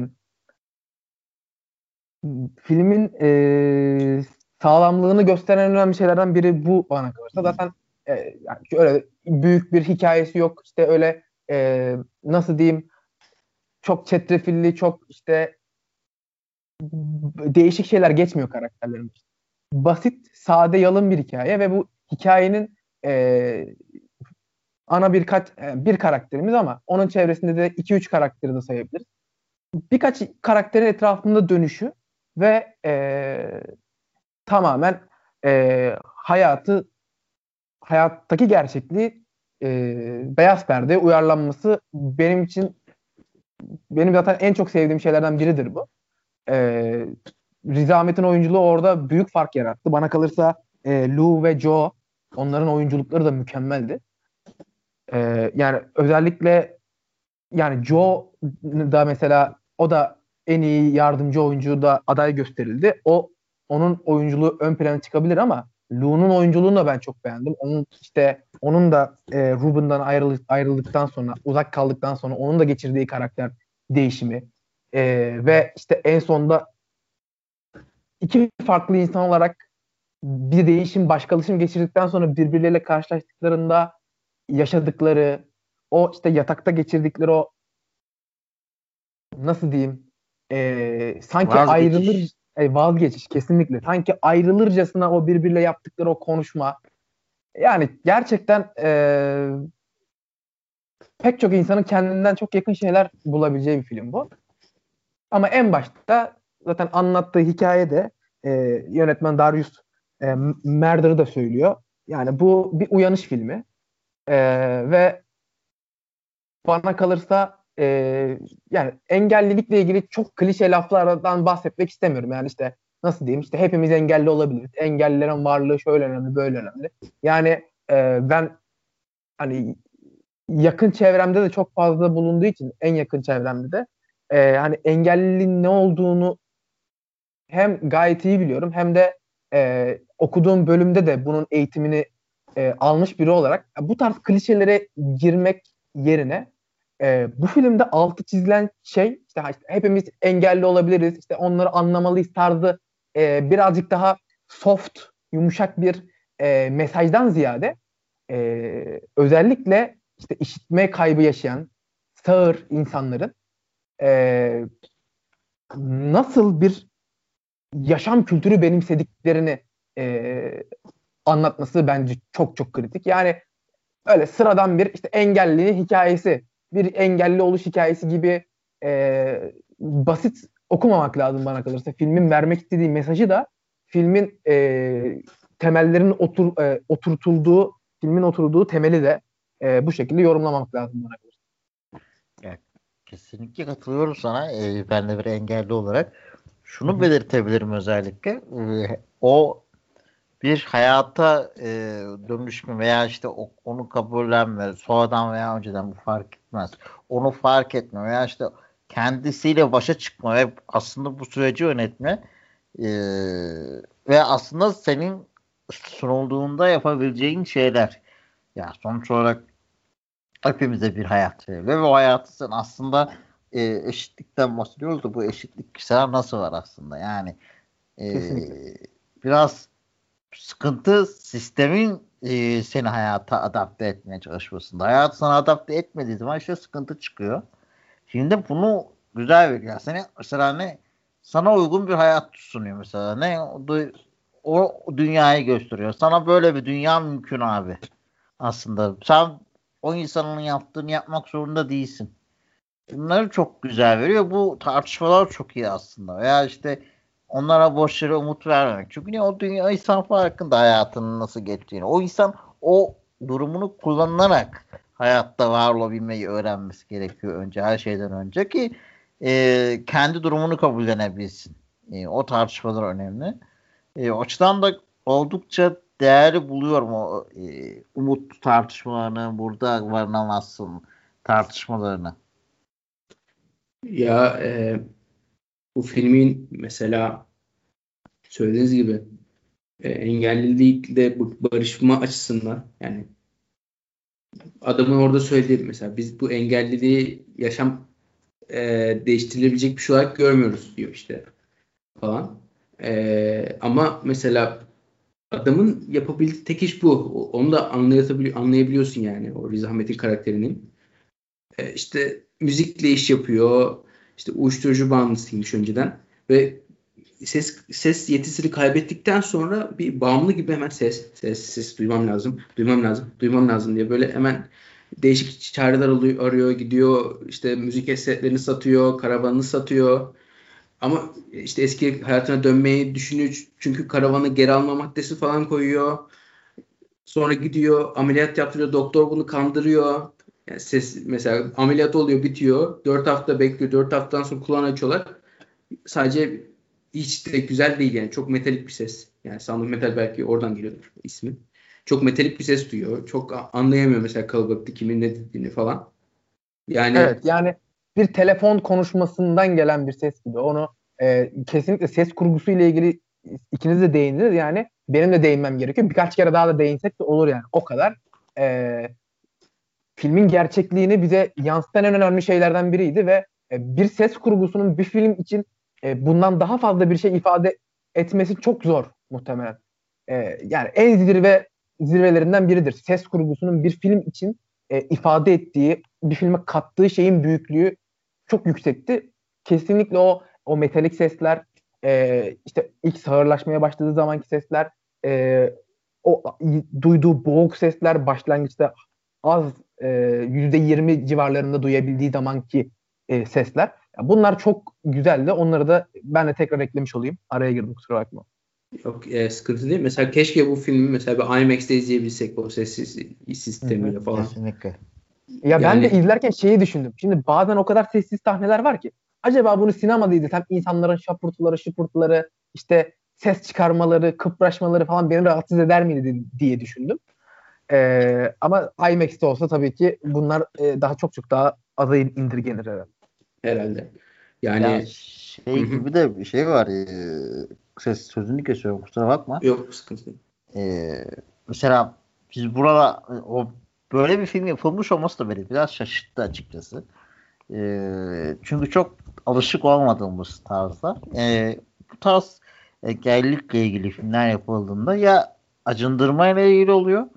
filmin e, sağlamlığını gösteren önemli şeylerden biri bu bana kalırsa. Zaten e, yani öyle büyük bir hikayesi yok. İşte öyle e, nasıl diyeyim çok çetrefilli, çok işte değişik şeyler geçmiyor karakterlerin. Basit, sade, yalın bir hikaye ve bu hikayenin e, ana birkaç e, bir karakterimiz ama onun çevresinde de 2-3 karakteri de sayabiliriz. Birkaç karakterin etrafında dönüşü ve e, tamamen e, hayatı hayattaki gerçekliği e, beyaz perde uyarlanması benim için benim zaten en çok sevdiğim şeylerden biridir bu. E, Riz Ahmet'in oyunculuğu orada büyük fark yarattı. Bana kalırsa e, Lou ve Joe onların oyunculukları da mükemmeldi. E, yani özellikle yani Joe da mesela o da en iyi yardımcı oyuncu da aday gösterildi. O onun oyunculuğu ön plana çıkabilir ama Lou'nun oyunculuğunu da ben çok beğendim. Onun işte onun da e, Ruben'dan ayrıldıktan sonra uzak kaldıktan sonra onun da geçirdiği karakter değişimi e, ve işte en sonda iki farklı insan olarak bir değişim, başkalaşım geçirdikten sonra birbirleriyle karşılaştıklarında yaşadıkları, o işte yatakta geçirdikleri o nasıl diyeyim e, sanki Vazgeçiş. ayrılır e, vazgeçiş kesinlikle. Sanki ayrılırcasına o birbiriyle yaptıkları o konuşma. Yani gerçekten e, pek çok insanın kendinden çok yakın şeyler bulabileceği bir film bu. Ama en başta zaten anlattığı hikayede e, yönetmen Darius e, Merder'ı da söylüyor. Yani bu bir uyanış filmi. E, ve bana kalırsa e, yani engellilikle ilgili çok klişe laflardan bahsetmek istemiyorum. Yani işte nasıl diyeyim işte hepimiz engelli olabiliriz. Engellilerin varlığı şöyle önemli böyle önemli. Yani e, ben hani yakın çevremde de çok fazla bulunduğu için en yakın çevremde de e, hani engelliliğin ne olduğunu hem gayet iyi biliyorum hem de e, okuduğum bölümde de bunun eğitimini e, almış biri olarak bu tarz klişelere girmek yerine e, bu filmde altı çizilen şey işte, işte hepimiz engelli olabiliriz işte onları anlamalıyız tarzı e, birazcık daha soft yumuşak bir e, mesajdan ziyade e, özellikle işte işitme kaybı yaşayan sağır insanların e, nasıl bir yaşam kültürü benimsediklerini e, anlatması bence çok çok kritik. Yani öyle sıradan bir işte engelli hikayesi bir engelli oluş hikayesi gibi e, basit okumamak lazım bana kalırsa. Filmin vermek istediği mesajı da filmin e, temellerinin otur, e, oturtulduğu, filmin oturduğu temeli de e, bu şekilde yorumlamak lazım bana kalırsa. Evet, kesinlikle katılıyorum sana. E, ben de bir engelli olarak. Şunu belirtebilirim özellikle. E, o bir hayata e, dönüşme veya işte o, onu kabullenme, sonradan veya önceden bu fark etmez. Onu fark etme veya işte kendisiyle başa çıkma ve aslında bu süreci yönetme e, ve aslında senin sunulduğunda yapabileceğin şeyler. Ya sonuç olarak hepimize bir hayat veriliyor ve o hayatı sen aslında e, eşitlikten bahsediyoruz da bu eşitlik kişiler nasıl var aslında yani e, biraz sıkıntı sistemin e, seni hayata adapte etmeye çalışmasında. Hayatı sana adapte etmediği zaman işte sıkıntı çıkıyor. Şimdi bunu güzel bir seni mesela ne sana uygun bir hayat sunuyor mesela ne o dünyayı gösteriyor. Sana böyle bir dünya mümkün abi. Aslında sen o insanın yaptığını yapmak zorunda değilsin. Bunları çok güzel veriyor. Bu tartışmalar çok iyi aslında. Veya işte onlara boş yere umut vermemek. Çünkü ne o dünya insan farkında hayatının nasıl geçtiğini. O insan o durumunu kullanarak hayatta var olabilmeyi öğrenmesi gerekiyor önce her şeyden önce ki e, kendi durumunu kabullenebilsin. E, o tartışmalar önemli. E, o açıdan da oldukça değerli buluyorum o e, umut tartışmalarını burada varınamazsın tartışmalarını. Ya e, bu filmin mesela söylediğiniz gibi e, engellilikle barışma açısından yani adamın orada söylediği mesela biz bu engelliliği yaşam e, değiştirilebilecek bir şey olarak görmüyoruz diyor işte falan. E, ama mesela adamın yapabildiği tek iş bu. Onu da anlayabiliyor, anlayabiliyorsun yani o Riz Ahmet'in karakterinin. E, işte müzikle iş yapıyor. İşte uyuşturucu bağımlısıymış önceden. Ve ses ses yetisini kaybettikten sonra bir bağımlı gibi hemen ses ses ses duymam lazım duymam lazım duymam lazım diye böyle hemen değişik çareler alıyor, arıyor gidiyor. İşte müzik eserlerini satıyor karavanını satıyor. Ama işte eski hayatına dönmeyi düşünüyor. Çünkü karavanı geri alma maddesi falan koyuyor. Sonra gidiyor ameliyat yaptırıyor doktor bunu kandırıyor yani ses mesela ameliyat oluyor bitiyor 4 hafta bekliyor 4 haftadan sonra kulağını açıyorlar sadece hiç de güzel değil yani. Çok metalik bir ses. Yani Sound Metal belki oradan geliyordur ismi. Çok metalik bir ses duyuyor. Çok anlayamıyor mesela kalabalıkta kimin ne dediğini falan. Yani Evet yani bir telefon konuşmasından gelen bir ses gibi. Onu e, kesinlikle ses kurgusu ile ilgili ikiniz de değindiniz. Yani benim de değinmem gerekiyor. Birkaç kere daha da değinsek de olur yani. O kadar. E, filmin gerçekliğini bize yansıtan en önemli şeylerden biriydi ve e, bir ses kurgusunun bir film için e, bundan daha fazla bir şey ifade etmesi çok zor muhtemelen. E, yani en zirve zirvelerinden biridir. Ses kurgusunun bir film için ifade ettiği, bir filme kattığı şeyin büyüklüğü çok yüksekti. Kesinlikle o o metalik sesler, işte ilk sağırlaşmaya başladığı zamanki sesler, o duyduğu boğuk sesler başlangıçta az yüzde yirmi civarlarında duyabildiği zamanki e, sesler Bunlar çok güzeldi. Onları da ben de tekrar eklemiş olayım. Araya girdim kusura bakma. Yok e, sıkıntı değil. Mesela keşke bu filmi mesela bir IMAX'te izleyebilsek o ses sistemiyle Hı-hı, falan. Kesinlikle. Ya yani... ben de izlerken şeyi düşündüm. Şimdi bazen o kadar sessiz sahneler var ki. Acaba bunu sinemada izlesem insanların şapurtuları, şıpırtıları, işte ses çıkarmaları, kıpraşmaları falan beni rahatsız eder miydi diye düşündüm. Ee, ama IMAX'te olsa tabii ki bunlar e, daha çok çok daha aza indirgenir herhalde herhalde. Yani ya şey gibi de bir şey var. E, ses sözünü kesiyorum kusura bakma. Yok sıkıntı değil. E, mesela biz burada o böyle bir film yapılmış olması da beni biraz şaşırttı açıkçası. E, çünkü çok alışık olmadığımız tarzda. E, bu tarz engellilikle ilgili filmler yapıldığında ya acındırmayla ilgili oluyor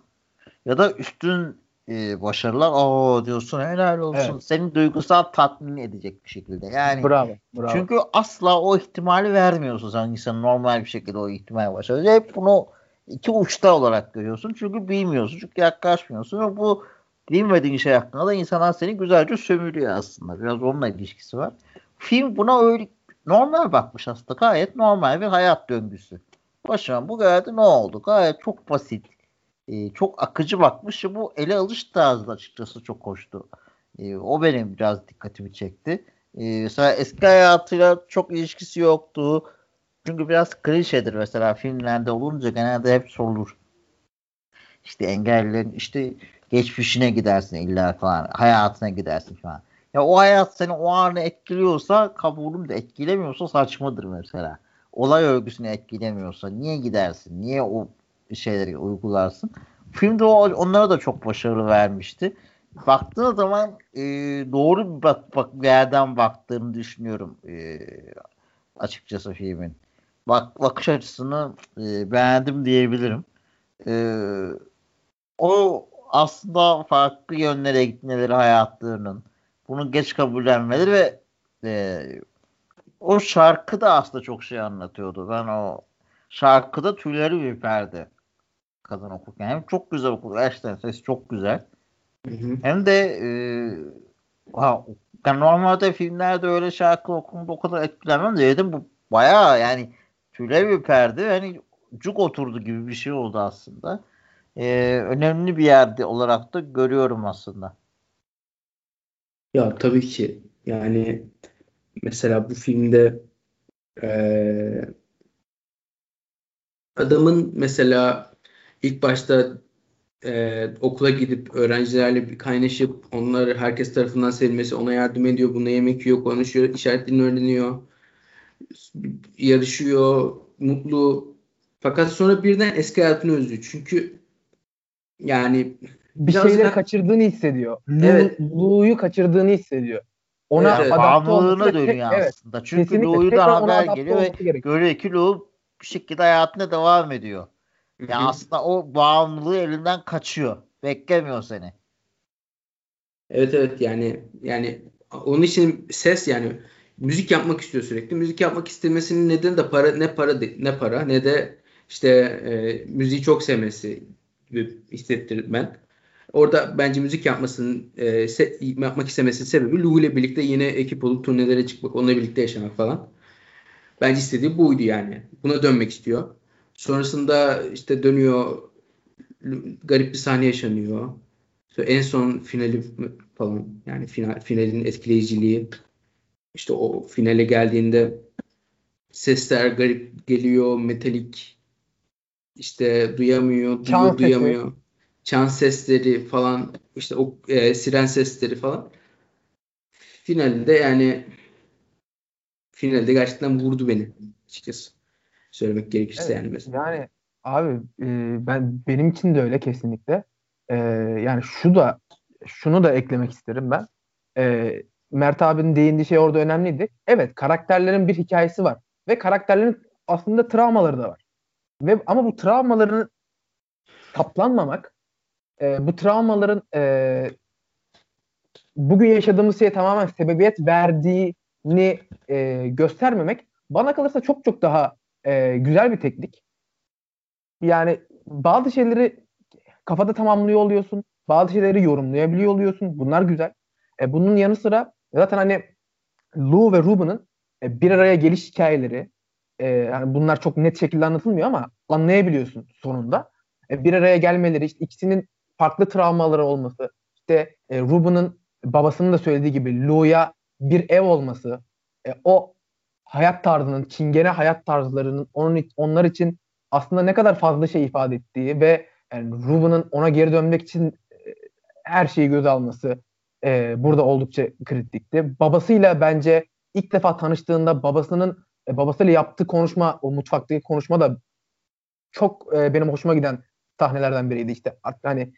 ya da üstün e, başarılar o diyorsun helal olsun. Evet. Seni duygusal tatmin edecek bir şekilde. Yani bravo, bravo. Çünkü asla o ihtimali vermiyorsun sen insan normal bir şekilde o ihtimal başarıyor. Hep bunu iki uçta olarak görüyorsun. Çünkü bilmiyorsun. Çünkü yaklaşmıyorsun. Ve bu bilmediğin şey hakkında da insanlar seni güzelce sömürüyor aslında. Biraz onunla ilişkisi var. Film buna öyle normal bakmış aslında. Gayet normal bir hayat döngüsü. Başıma bu geldi ne oldu? Gayet çok basit e, çok akıcı bakmış. Bu ele alış tarzı açıkçası çok hoştu. E, o benim biraz dikkatimi çekti. E, mesela eski hayatıyla çok ilişkisi yoktu. Çünkü biraz klişedir mesela filmlerde olunca genelde hep sorulur. İşte engellilerin işte geçmişine gidersin illa falan. Hayatına gidersin falan. Ya o hayat seni o anı etkiliyorsa kabulüm de etkilemiyorsa saçmadır mesela. Olay örgüsünü etkilemiyorsa niye gidersin? Niye o şeyleri uygularsın. Filmde o, onlara da çok başarılı vermişti. Baktığın zaman e, doğru bir bak, bak, yerden baktığını düşünüyorum e, açıkçası filmin. Bak bakış açısını e, beğendim diyebilirim. E, o aslında farklı yönlere gitmeleri hayatlarının bunu geç kabullenmeleri ve e, o şarkı da aslında çok şey anlatıyordu. Ben o şarkıda tüyleri ürperdi kadın okurken. Hem çok güzel okuyor. Gerçekten ses çok güzel. Hı hı. Hem de e, ha, ben normalde filmlerde öyle şarkı okumda o kadar etkilenmem de dedim bu bayağı yani tüyler ürperdi. Yani cuk oturdu gibi bir şey oldu aslında. E, önemli bir yerde olarak da görüyorum aslında. Ya tabii ki yani mesela bu filmde e, adamın mesela ilk başta e, okula gidip öğrencilerle bir kaynaşıp onları herkes tarafından sevilmesi ona yardım ediyor. Buna yemek yiyor, konuşuyor, işaret dilini öğreniyor. Yarışıyor, mutlu. Fakat sonra birden eski hayatını özlüyor. Çünkü yani bir şeyleri da- kaçırdığını hissediyor. Lu, Evet. Lu'yu kaçırdığını hissediyor. Ona Evet, Bağımlılığına ve tek- dönüyor evet, aslında. Çünkü Tekrar da haber geliyor ve görüyor ki Lou bir şekilde hayatına devam ediyor. Hı Yani aslında o bağımlılığı elinden kaçıyor. Beklemiyor seni. Evet evet yani yani onun için ses yani müzik yapmak istiyor sürekli. Müzik yapmak istemesinin nedeni de para ne para ne para ne de işte e, müziği çok sevmesi gibi hissettirdim ben. Orada bence müzik yapmasının e, se- yapmak istemesinin sebebi Lou ile birlikte yine ekip olup turnelere çıkmak, onunla birlikte yaşamak falan. Bence istediği buydu yani. Buna dönmek istiyor. Sonrasında işte dönüyor garip bir sahne yaşanıyor. İşte en son finali falan yani final, finalin etkileyiciliği. İşte o finale geldiğinde sesler garip geliyor metalik. İşte duyamıyor Çan sesi. duyamıyor. Çan sesleri falan işte o e, siren sesleri falan. Finalde yani finalde gerçekten vurdu beni açıkçası söylemek gerekirse Evet, yani mesela. Yani abi e, ben benim için de öyle kesinlikle. E, yani şu da şunu da eklemek isterim ben. E, Mert abinin değindiği şey orada önemliydi. Evet karakterlerin bir hikayesi var ve karakterlerin aslında travmaları da var. Ve ama bu travmaların kaplanmamak, e, bu travmaların e, bugün yaşadığımız şeye tamamen sebebiyet verdiğini e, göstermemek bana kalırsa çok çok daha e, güzel bir teknik. Yani bazı şeyleri kafada tamamlıyor oluyorsun. Bazı şeyleri yorumlayabiliyor oluyorsun. Bunlar güzel. E, bunun yanı sıra zaten hani Lou ve Ruben'ın e, bir araya geliş hikayeleri e, yani bunlar çok net şekilde anlatılmıyor ama anlayabiliyorsun sonunda. E, bir araya gelmeleri, işte ikisinin farklı travmaları olması, işte e, Ruben'ın babasının da söylediği gibi Lou'ya bir ev olması, e, o hayat tarzının, çingene hayat tarzlarının onun onlar için aslında ne kadar fazla şey ifade ettiği ve yani Ruben'ın ona geri dönmek için e, her şeyi göze alması e, burada oldukça kritikti. Babasıyla bence ilk defa tanıştığında babasının e, babasıyla yaptığı konuşma, o mutfaktaki konuşma da çok e, benim hoşuma giden sahnelerden biriydi işte. Hani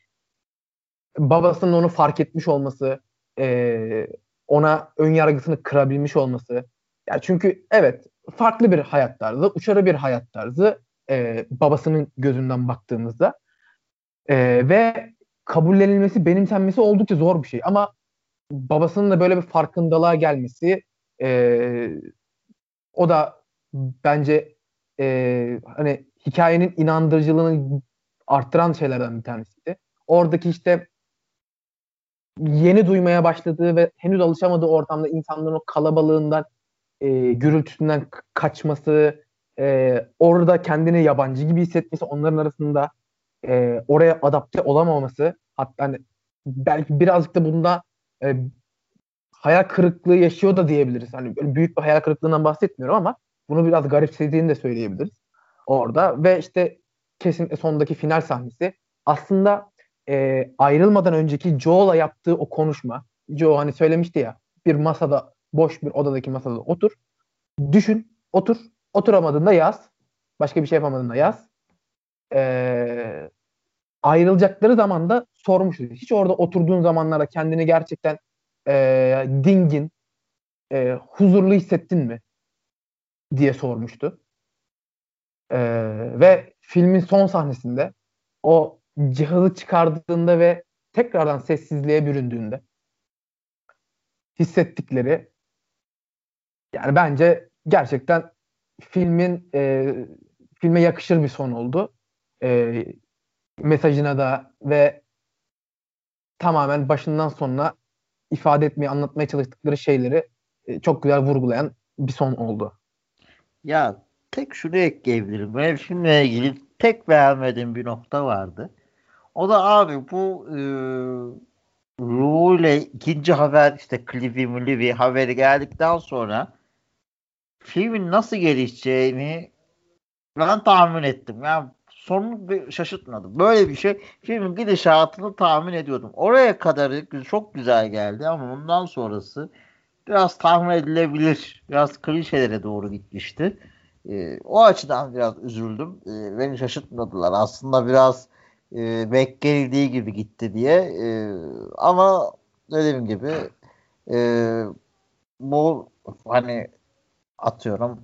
babasının onu fark etmiş olması, e, ona ön yargısını kırabilmiş olması. Yani çünkü evet farklı bir hayat tarzı, uçarı bir hayat tarzı e, babasının gözünden baktığımızda E, ve kabullenilmesi, benimsenmesi oldukça zor bir şey. Ama babasının da böyle bir farkındalığa gelmesi e, o da bence e, hani hikayenin inandırıcılığını arttıran şeylerden bir tanesiydi. Oradaki işte yeni duymaya başladığı ve henüz alışamadığı ortamda insanların o kalabalığından, e, gürültüsünden kaçması, e, orada kendini yabancı gibi hissetmesi, onların arasında e, oraya adapte olamaması, hatta hani belki birazcık da bunda e, hayal kırıklığı yaşıyor da diyebiliriz. Hani böyle büyük bir hayal kırıklığından bahsetmiyorum ama bunu biraz garipsediğini de söyleyebiliriz orada ve işte kesinlikle sondaki final sahnesi aslında e, ayrılmadan önceki Joel'a yaptığı o konuşma. Joe hani söylemişti ya bir masada boş bir odadaki masada otur. Düşün, otur. Oturamadığında yaz. Başka bir şey yapamadığında yaz. E, ayrılacakları zaman da sormuştu. Hiç orada oturduğun zamanlarda kendini gerçekten e, dingin, e, huzurlu hissettin mi? diye sormuştu. E, ve filmin son sahnesinde o cihazı çıkardığında ve tekrardan sessizliğe büründüğünde hissettikleri yani bence gerçekten filmin e, filme yakışır bir son oldu. E, mesajına da ve tamamen başından sonuna ifade etmeye, anlatmaya çalıştıkları şeyleri e, çok güzel vurgulayan bir son oldu. Ya tek şunu ekleyebilirim. Benim filmle ilgili tek beğenmediğim bir nokta vardı. O da abi bu e, Ru ile ikinci haber işte Cliffy Mulivy haberi geldikten sonra filmin nasıl gelişeceğini ben tahmin ettim. Yani sonunu bir şaşırtmadı. Böyle bir şey filmin gidişatını tahmin ediyordum. Oraya kadar çok güzel geldi ama bundan sonrası biraz tahmin edilebilir. Biraz klişelere doğru gitmişti. E, o açıdan biraz üzüldüm. E, beni şaşırtmadılar. Aslında biraz e, beklenildiği gibi gitti diye. E, ama dediğim gibi e, bu hani atıyorum.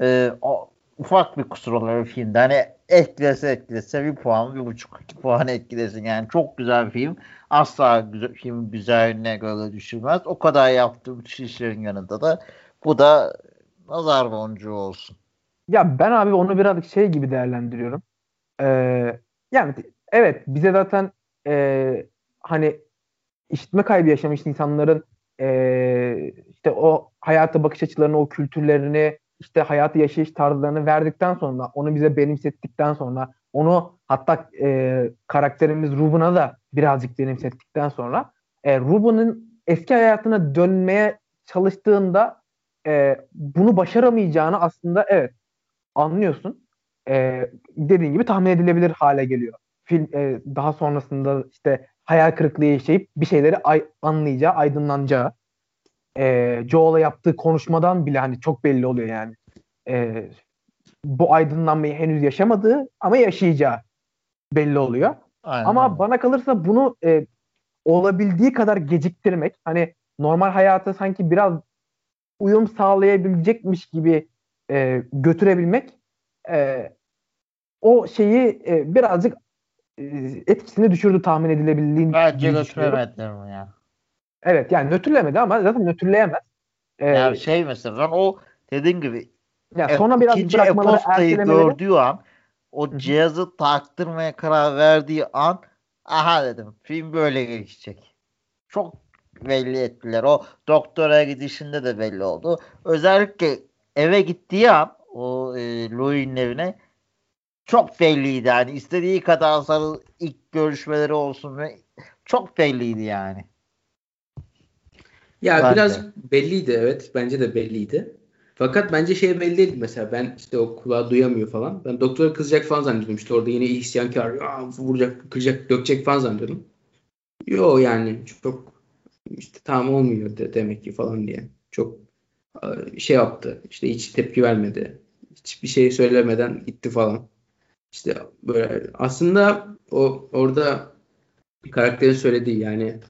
E, o ufak bir kusur olarak filmde. Hani etkilese etkilese bir puan bir buçuk iki puan etkilesin. Yani çok güzel film. Asla güzel, film güzelliğine göre düşürmez. O kadar yaptığı işlerin yanında da bu da nazar boncuğu olsun. Ya ben abi onu birazcık şey gibi değerlendiriyorum. Ee, yani evet bize zaten e, hani işitme kaybı yaşamış insanların e, işte o hayata bakış açılarını, o kültürlerini, işte hayatı yaşayış tarzlarını verdikten sonra, onu bize benimsettikten sonra, onu hatta e, karakterimiz Ruben'a da birazcık benimsettikten sonra e, Ruben'ın eski hayatına dönmeye çalıştığında e, bunu başaramayacağını aslında evet anlıyorsun. E, dediğin gibi tahmin edilebilir hale geliyor. Film e, daha sonrasında işte hayal kırıklığı yaşayıp bir şeyleri ay- anlayacağı, aydınlanacağı. E, Joel'a yaptığı konuşmadan bile hani çok belli oluyor yani. E, bu aydınlanmayı henüz yaşamadığı ama yaşayacağı belli oluyor. Aynen. Ama bana kalırsa bunu e, olabildiği kadar geciktirmek hani normal hayata sanki biraz uyum sağlayabilecekmiş gibi e, götürebilmek e, o şeyi e, birazcık e, etkisini düşürdü tahmin edilebildiğini Bence nötrlemediler mi ya? Evet yani nötrlemedi ama zaten nötrleyemez. Ee, yani şey mesela o dediğin gibi ya sonra biraz ikinci e gördüğü an o Hı-hı. cihazı taktırmaya karar verdiği an aha dedim film böyle gelişecek. Çok belli ettiler. O doktora gidişinde de belli oldu. Özellikle eve gittiği an o e, Louis'in evine çok belliydi yani. istediği kadar sarı ilk görüşmeleri olsun ve çok belliydi yani. Ya ben biraz de. belliydi evet. Bence de belliydi. Fakat bence şey belli değil mesela ben işte o kulağı duyamıyor falan. Ben doktora kızacak falan zannediyordum. İşte orada yine isyankar ya, vuracak, kıracak, dökecek falan zannediyordum. Yo yani çok işte tamam olmuyor de, demek ki falan diye. Çok şey yaptı. İşte hiç tepki vermedi. Hiçbir şey söylemeden gitti falan. İşte böyle aslında o orada karakterin söylediği yani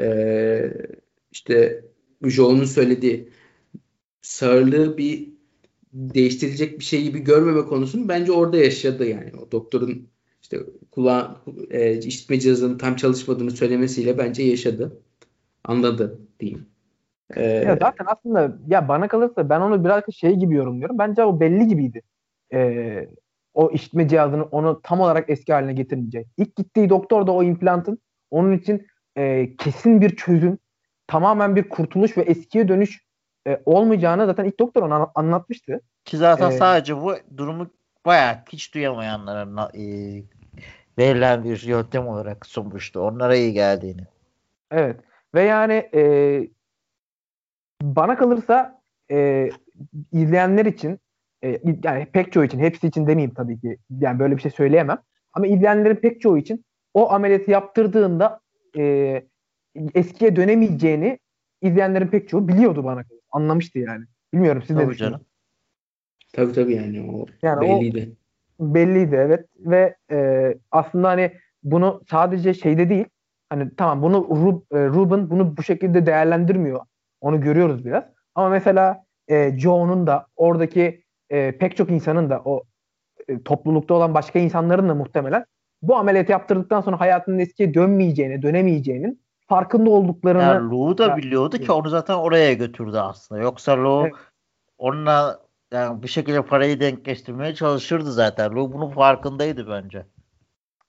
e, işte Joe'nun söylediği sağırlığı bir değiştirecek bir şey gibi görmeme konusunu bence orada yaşadı yani. O doktorun işte kulağı e, işitme cihazının tam çalışmadığını söylemesiyle bence yaşadı. Anladı diyeyim. Ee, ya zaten aslında ya bana kalırsa ben onu biraz şey gibi yorumluyorum. Bence o belli gibiydi. Ee, o işitme cihazını onu tam olarak eski haline getirmeyecek. İlk gittiği doktor da o implantın onun için e, kesin bir çözüm, tamamen bir kurtuluş ve eskiye dönüş e, olmayacağını zaten ilk doktor ona anlatmıştı. Ki zaten ee, sadece bu durumu bayağı hiç duyamayanlara e, verilen bir yöntem olarak sunmuştu. Onlara iyi geldiğini. Evet. Ve yani e, bana kalırsa e, izleyenler için e, yani pek çoğu için hepsi için demeyeyim tabii ki yani böyle bir şey söyleyemem ama izleyenlerin pek çoğu için o ameliyatı yaptırdığında e, eskiye dönemeyeceğini izleyenlerin pek çoğu biliyordu bana anlamıştı yani. Bilmiyorum siz tabii ne düşünüyorsunuz? Tabii tabii yani o yani belliydi. O, belliydi. evet. Ve e, aslında hani bunu sadece şeyde değil hani tamam bunu Rub, e, Ruben bunu bu şekilde değerlendirmiyor. Onu görüyoruz biraz. Ama mesela e, Joe'nun da oradaki e, pek çok insanın da o e, toplulukta olan başka insanların da muhtemelen bu ameliyatı yaptırdıktan sonra hayatının eskiye dönmeyeceğini, dönemeyeceğinin farkında olduklarını. Yani Lou da biliyordu ki onu zaten oraya götürdü aslında. Yoksa Lou evet. onunla yani bir şekilde parayı denkleştirmeye çalışırdı zaten. Lou bunun farkındaydı bence.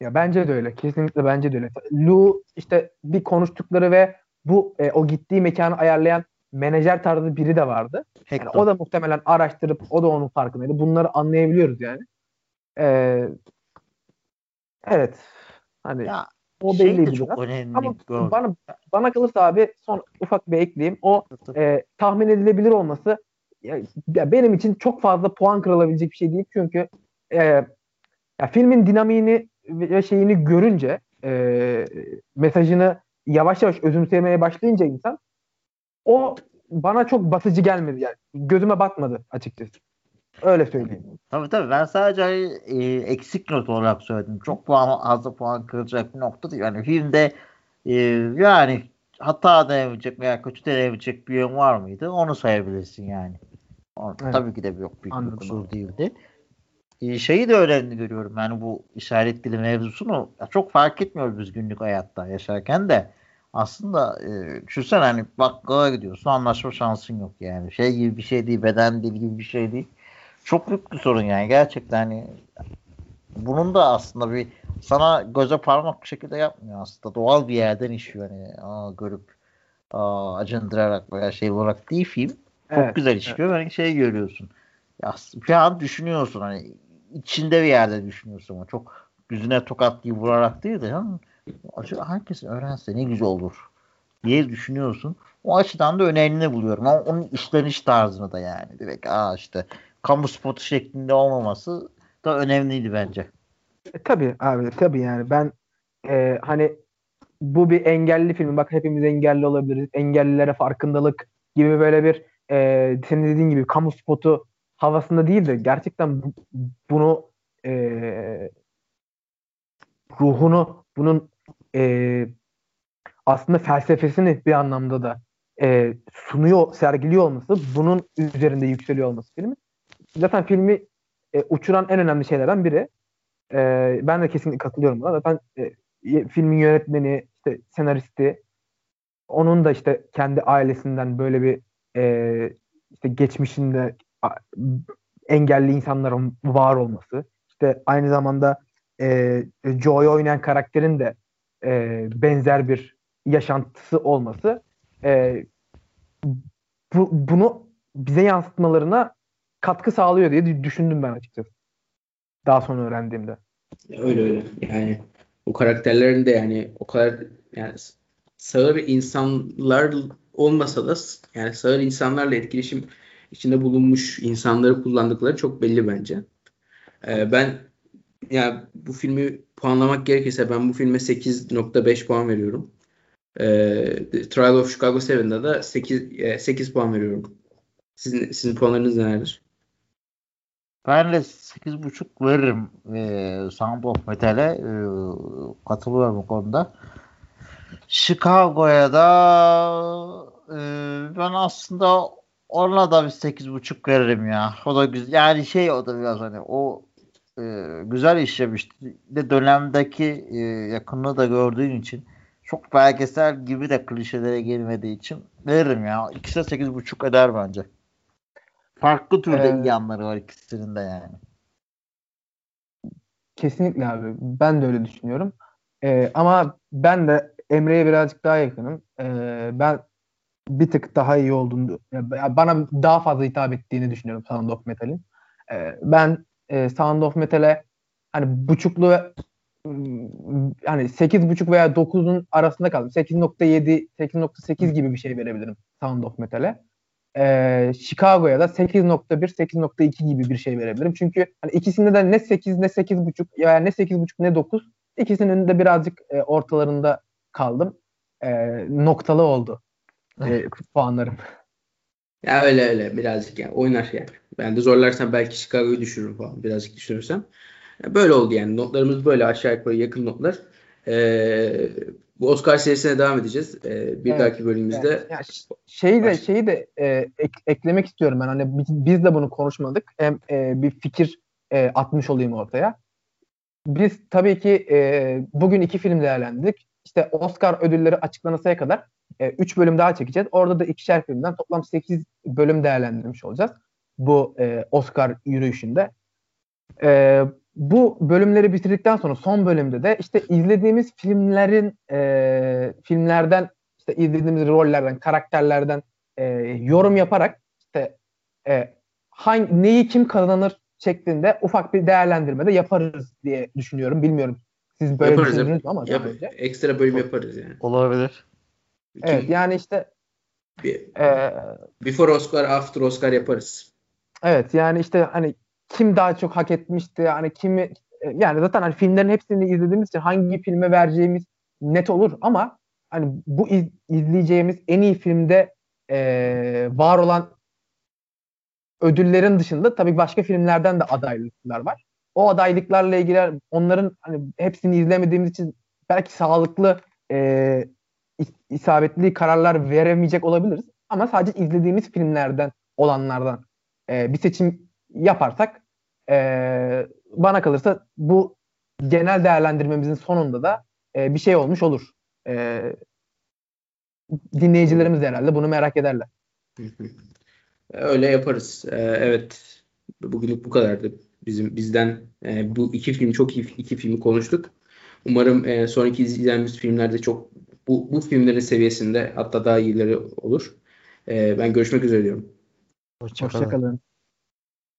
Ya bence de öyle. Kesinlikle bence de öyle. Lou işte bir konuştukları ve bu e, o gittiği mekanı ayarlayan menajer tarzı biri de vardı. Yani o da muhtemelen araştırıp o da onun farkındaydı. Bunları anlayabiliyoruz yani. Ee, evet. Hani ya, o şey belliydi çok biraz. önemli. Ama bana, bana kalırsa abi son ufak bir ekleyeyim. O e, tahmin edilebilir olması ya, ya benim için çok fazla puan kırılabilecek bir şey değil. Çünkü e, ya filmin dinamiğini ve şeyini görünce e, mesajını yavaş yavaş özümsemeye başlayınca insan o bana çok basıcı gelmedi yani. Gözüme batmadı açıkçası. Öyle söyleyeyim. Tabii tabii ben sadece e, eksik not olarak söyledim. Çok puan fazla puan kıracak bir nokta değil. Yani filmde e, yani hata denebilecek veya kötü denebilecek bir yön var mıydı? Onu sayabilirsin yani. Evet. Tabii ki de yok büyük bir kusur değildi. E, şeyi de önemli görüyorum. Yani bu işaretli mevzusunu çok fark etmiyoruz biz günlük hayatta yaşarken de. Aslında e, düşünsene hani bakkala gidiyorsun anlaşma şansın yok yani. Şey gibi bir şey değil, beden dili gibi bir şey değil. Çok büyük bir sorun yani gerçekten hani bunun da aslında bir sana göze parmak bir şekilde yapmıyor aslında. Doğal bir yerden işiyor hani aa, görüp aa, acındırarak veya şey olarak değil film. Çok evet, güzel işliyor. Evet. Hani şey görüyorsun. Ya, bir an düşünüyorsun hani içinde bir yerde düşünüyorsun ama çok yüzüne tokat diye vurarak değil de yani, herkes öğrense ne güzel olur diye düşünüyorsun. O açıdan da önemli buluyorum. Ama onun işleniş tarzını da yani. Direkt aa işte kamu spotu şeklinde olmaması da önemliydi bence. E, tabii abi tabii yani ben e, hani bu bir engelli film. Bak hepimiz engelli olabiliriz. Engellilere farkındalık gibi böyle bir e, senin dediğin gibi kamu spotu havasında değil de gerçekten bu, bunu e, ruhunu bunun e, aslında felsefesini bir anlamda da e, sunuyor, sergiliyor olması, bunun üzerinde yükseliyor olması filmin. Zaten filmi e, uçuran en önemli şeylerden biri. E, ben de kesinlikle katılıyorum buna. Zaten e, filmin yönetmeni, işte senaristi, onun da işte kendi ailesinden böyle bir e, işte geçmişinde engelli insanların var olması. İşte aynı zamanda e, Joy oynayan karakterin de e, benzer bir yaşantısı olması e, bu, bunu bize yansıtmalarına katkı sağlıyor diye düşündüm ben açıkçası. Daha sonra öğrendiğimde. Öyle öyle. Yani o karakterlerin de yani o kadar yani sağır insanlar olmasa da yani sağır insanlarla etkileşim içinde bulunmuş insanları kullandıkları çok belli bence. Ee, ben yani bu filmi puanlamak gerekirse ben bu filme 8.5 puan veriyorum. Ee, Trial of Chicago 7'de de 8, 8 puan veriyorum. Sizin, sizin puanlarınız nelerdir? Ben de 8.5 veririm e, Sound of Metal'e. E, katılıyorum bu konuda. Chicago'ya da e, ben aslında ona da bir 8.5 veririm ya. O da güzel. Yani şey o da biraz hani o e, güzel işlemişti. De dönemdeki e, yakınlığı da gördüğün için çok belgesel gibi de klişelere girmediği için veririm ya. İkisi de 8.5 eder bence. Farklı türde ee, iyi yanları var ikisinin de yani. Kesinlikle abi. Ben de öyle düşünüyorum. Ee, ama ben de Emre'ye birazcık daha yakınım. Ee, ben bir tık daha iyi olduğunu, bana daha fazla hitap ettiğini düşünüyorum Sound of Metal'in. Ee, ben e, Sound of Metal'e hani buçuklu hani 8.5 veya 9'un arasında kaldım. 8.7, 8.8 gibi bir şey verebilirim Sound of Metal'e e, Chicago'ya da 8.1 8.2 gibi bir şey verebilirim. Çünkü hani ikisinde de ne 8 ne 8.5 yani ne 8.5 ne 9 ikisinin de birazcık e, ortalarında kaldım. E, noktalı oldu e, puanlarım. Ya öyle öyle birazcık yani oynar yani. Ben de zorlarsam belki Chicago'yu düşürürüm falan birazcık düşünürsem. Böyle oldu yani. Notlarımız böyle aşağı yukarı yakın notlar. Ee, bu Oscar serisine devam edeceğiz. Ee, bir evet, dahaki bölümümüzde. Evet. Yani şeyi de şeyi de e, ek, eklemek istiyorum ben. Hani biz de bunu konuşmadık. Hem e, bir fikir e, atmış olayım ortaya. Biz tabii ki e, bugün iki film değerlendirdik. İşte Oscar ödülleri açıklanasaya kadar 3 e, bölüm daha çekeceğiz. Orada da ikişer filmden toplam 8 bölüm değerlendirmiş olacağız. Bu e, Oscar yürüyüşünde. E, bu bölümleri bitirdikten sonra son bölümde de işte izlediğimiz filmlerin e, filmlerden işte izlediğimiz rollerden, karakterlerden e, yorum yaparak işte e, hangi, neyi kim kazanır şeklinde ufak bir değerlendirme de yaparız diye düşünüyorum. Bilmiyorum siz böyle yaparız, düşündünüz ama yap, ekstra bölüm yaparız yani. Olabilir. Evet yani işte bir, e, before Oscar, after Oscar yaparız. Evet yani işte hani kim daha çok hak etmişti hani kimi yani zaten hani filmlerin hepsini izlediğimiz için hangi filme vereceğimiz net olur ama hani bu iz, izleyeceğimiz en iyi filmde e, var olan ödüllerin dışında tabii başka filmlerden de adaylıklar var. O adaylıklarla ilgili onların hani hepsini izlemediğimiz için belki sağlıklı e, isabetli kararlar veremeyecek olabiliriz. Ama sadece izlediğimiz filmlerden olanlardan e, bir seçim yaparsak e, bana kalırsa bu genel değerlendirmemizin sonunda da e, bir şey olmuş olur. E, dinleyicilerimiz de herhalde bunu merak ederler. Öyle yaparız. Ee, evet. Bugünlük bu kadardı. Bizim bizden e, bu iki film çok iyi iki filmi konuştuk. Umarım e, sonraki izleyeceğimiz filmlerde çok bu, bu filmlerin seviyesinde hatta daha iyileri olur. E, ben görüşmek üzere diyorum. Hoşçakalın. Hoşçakalın.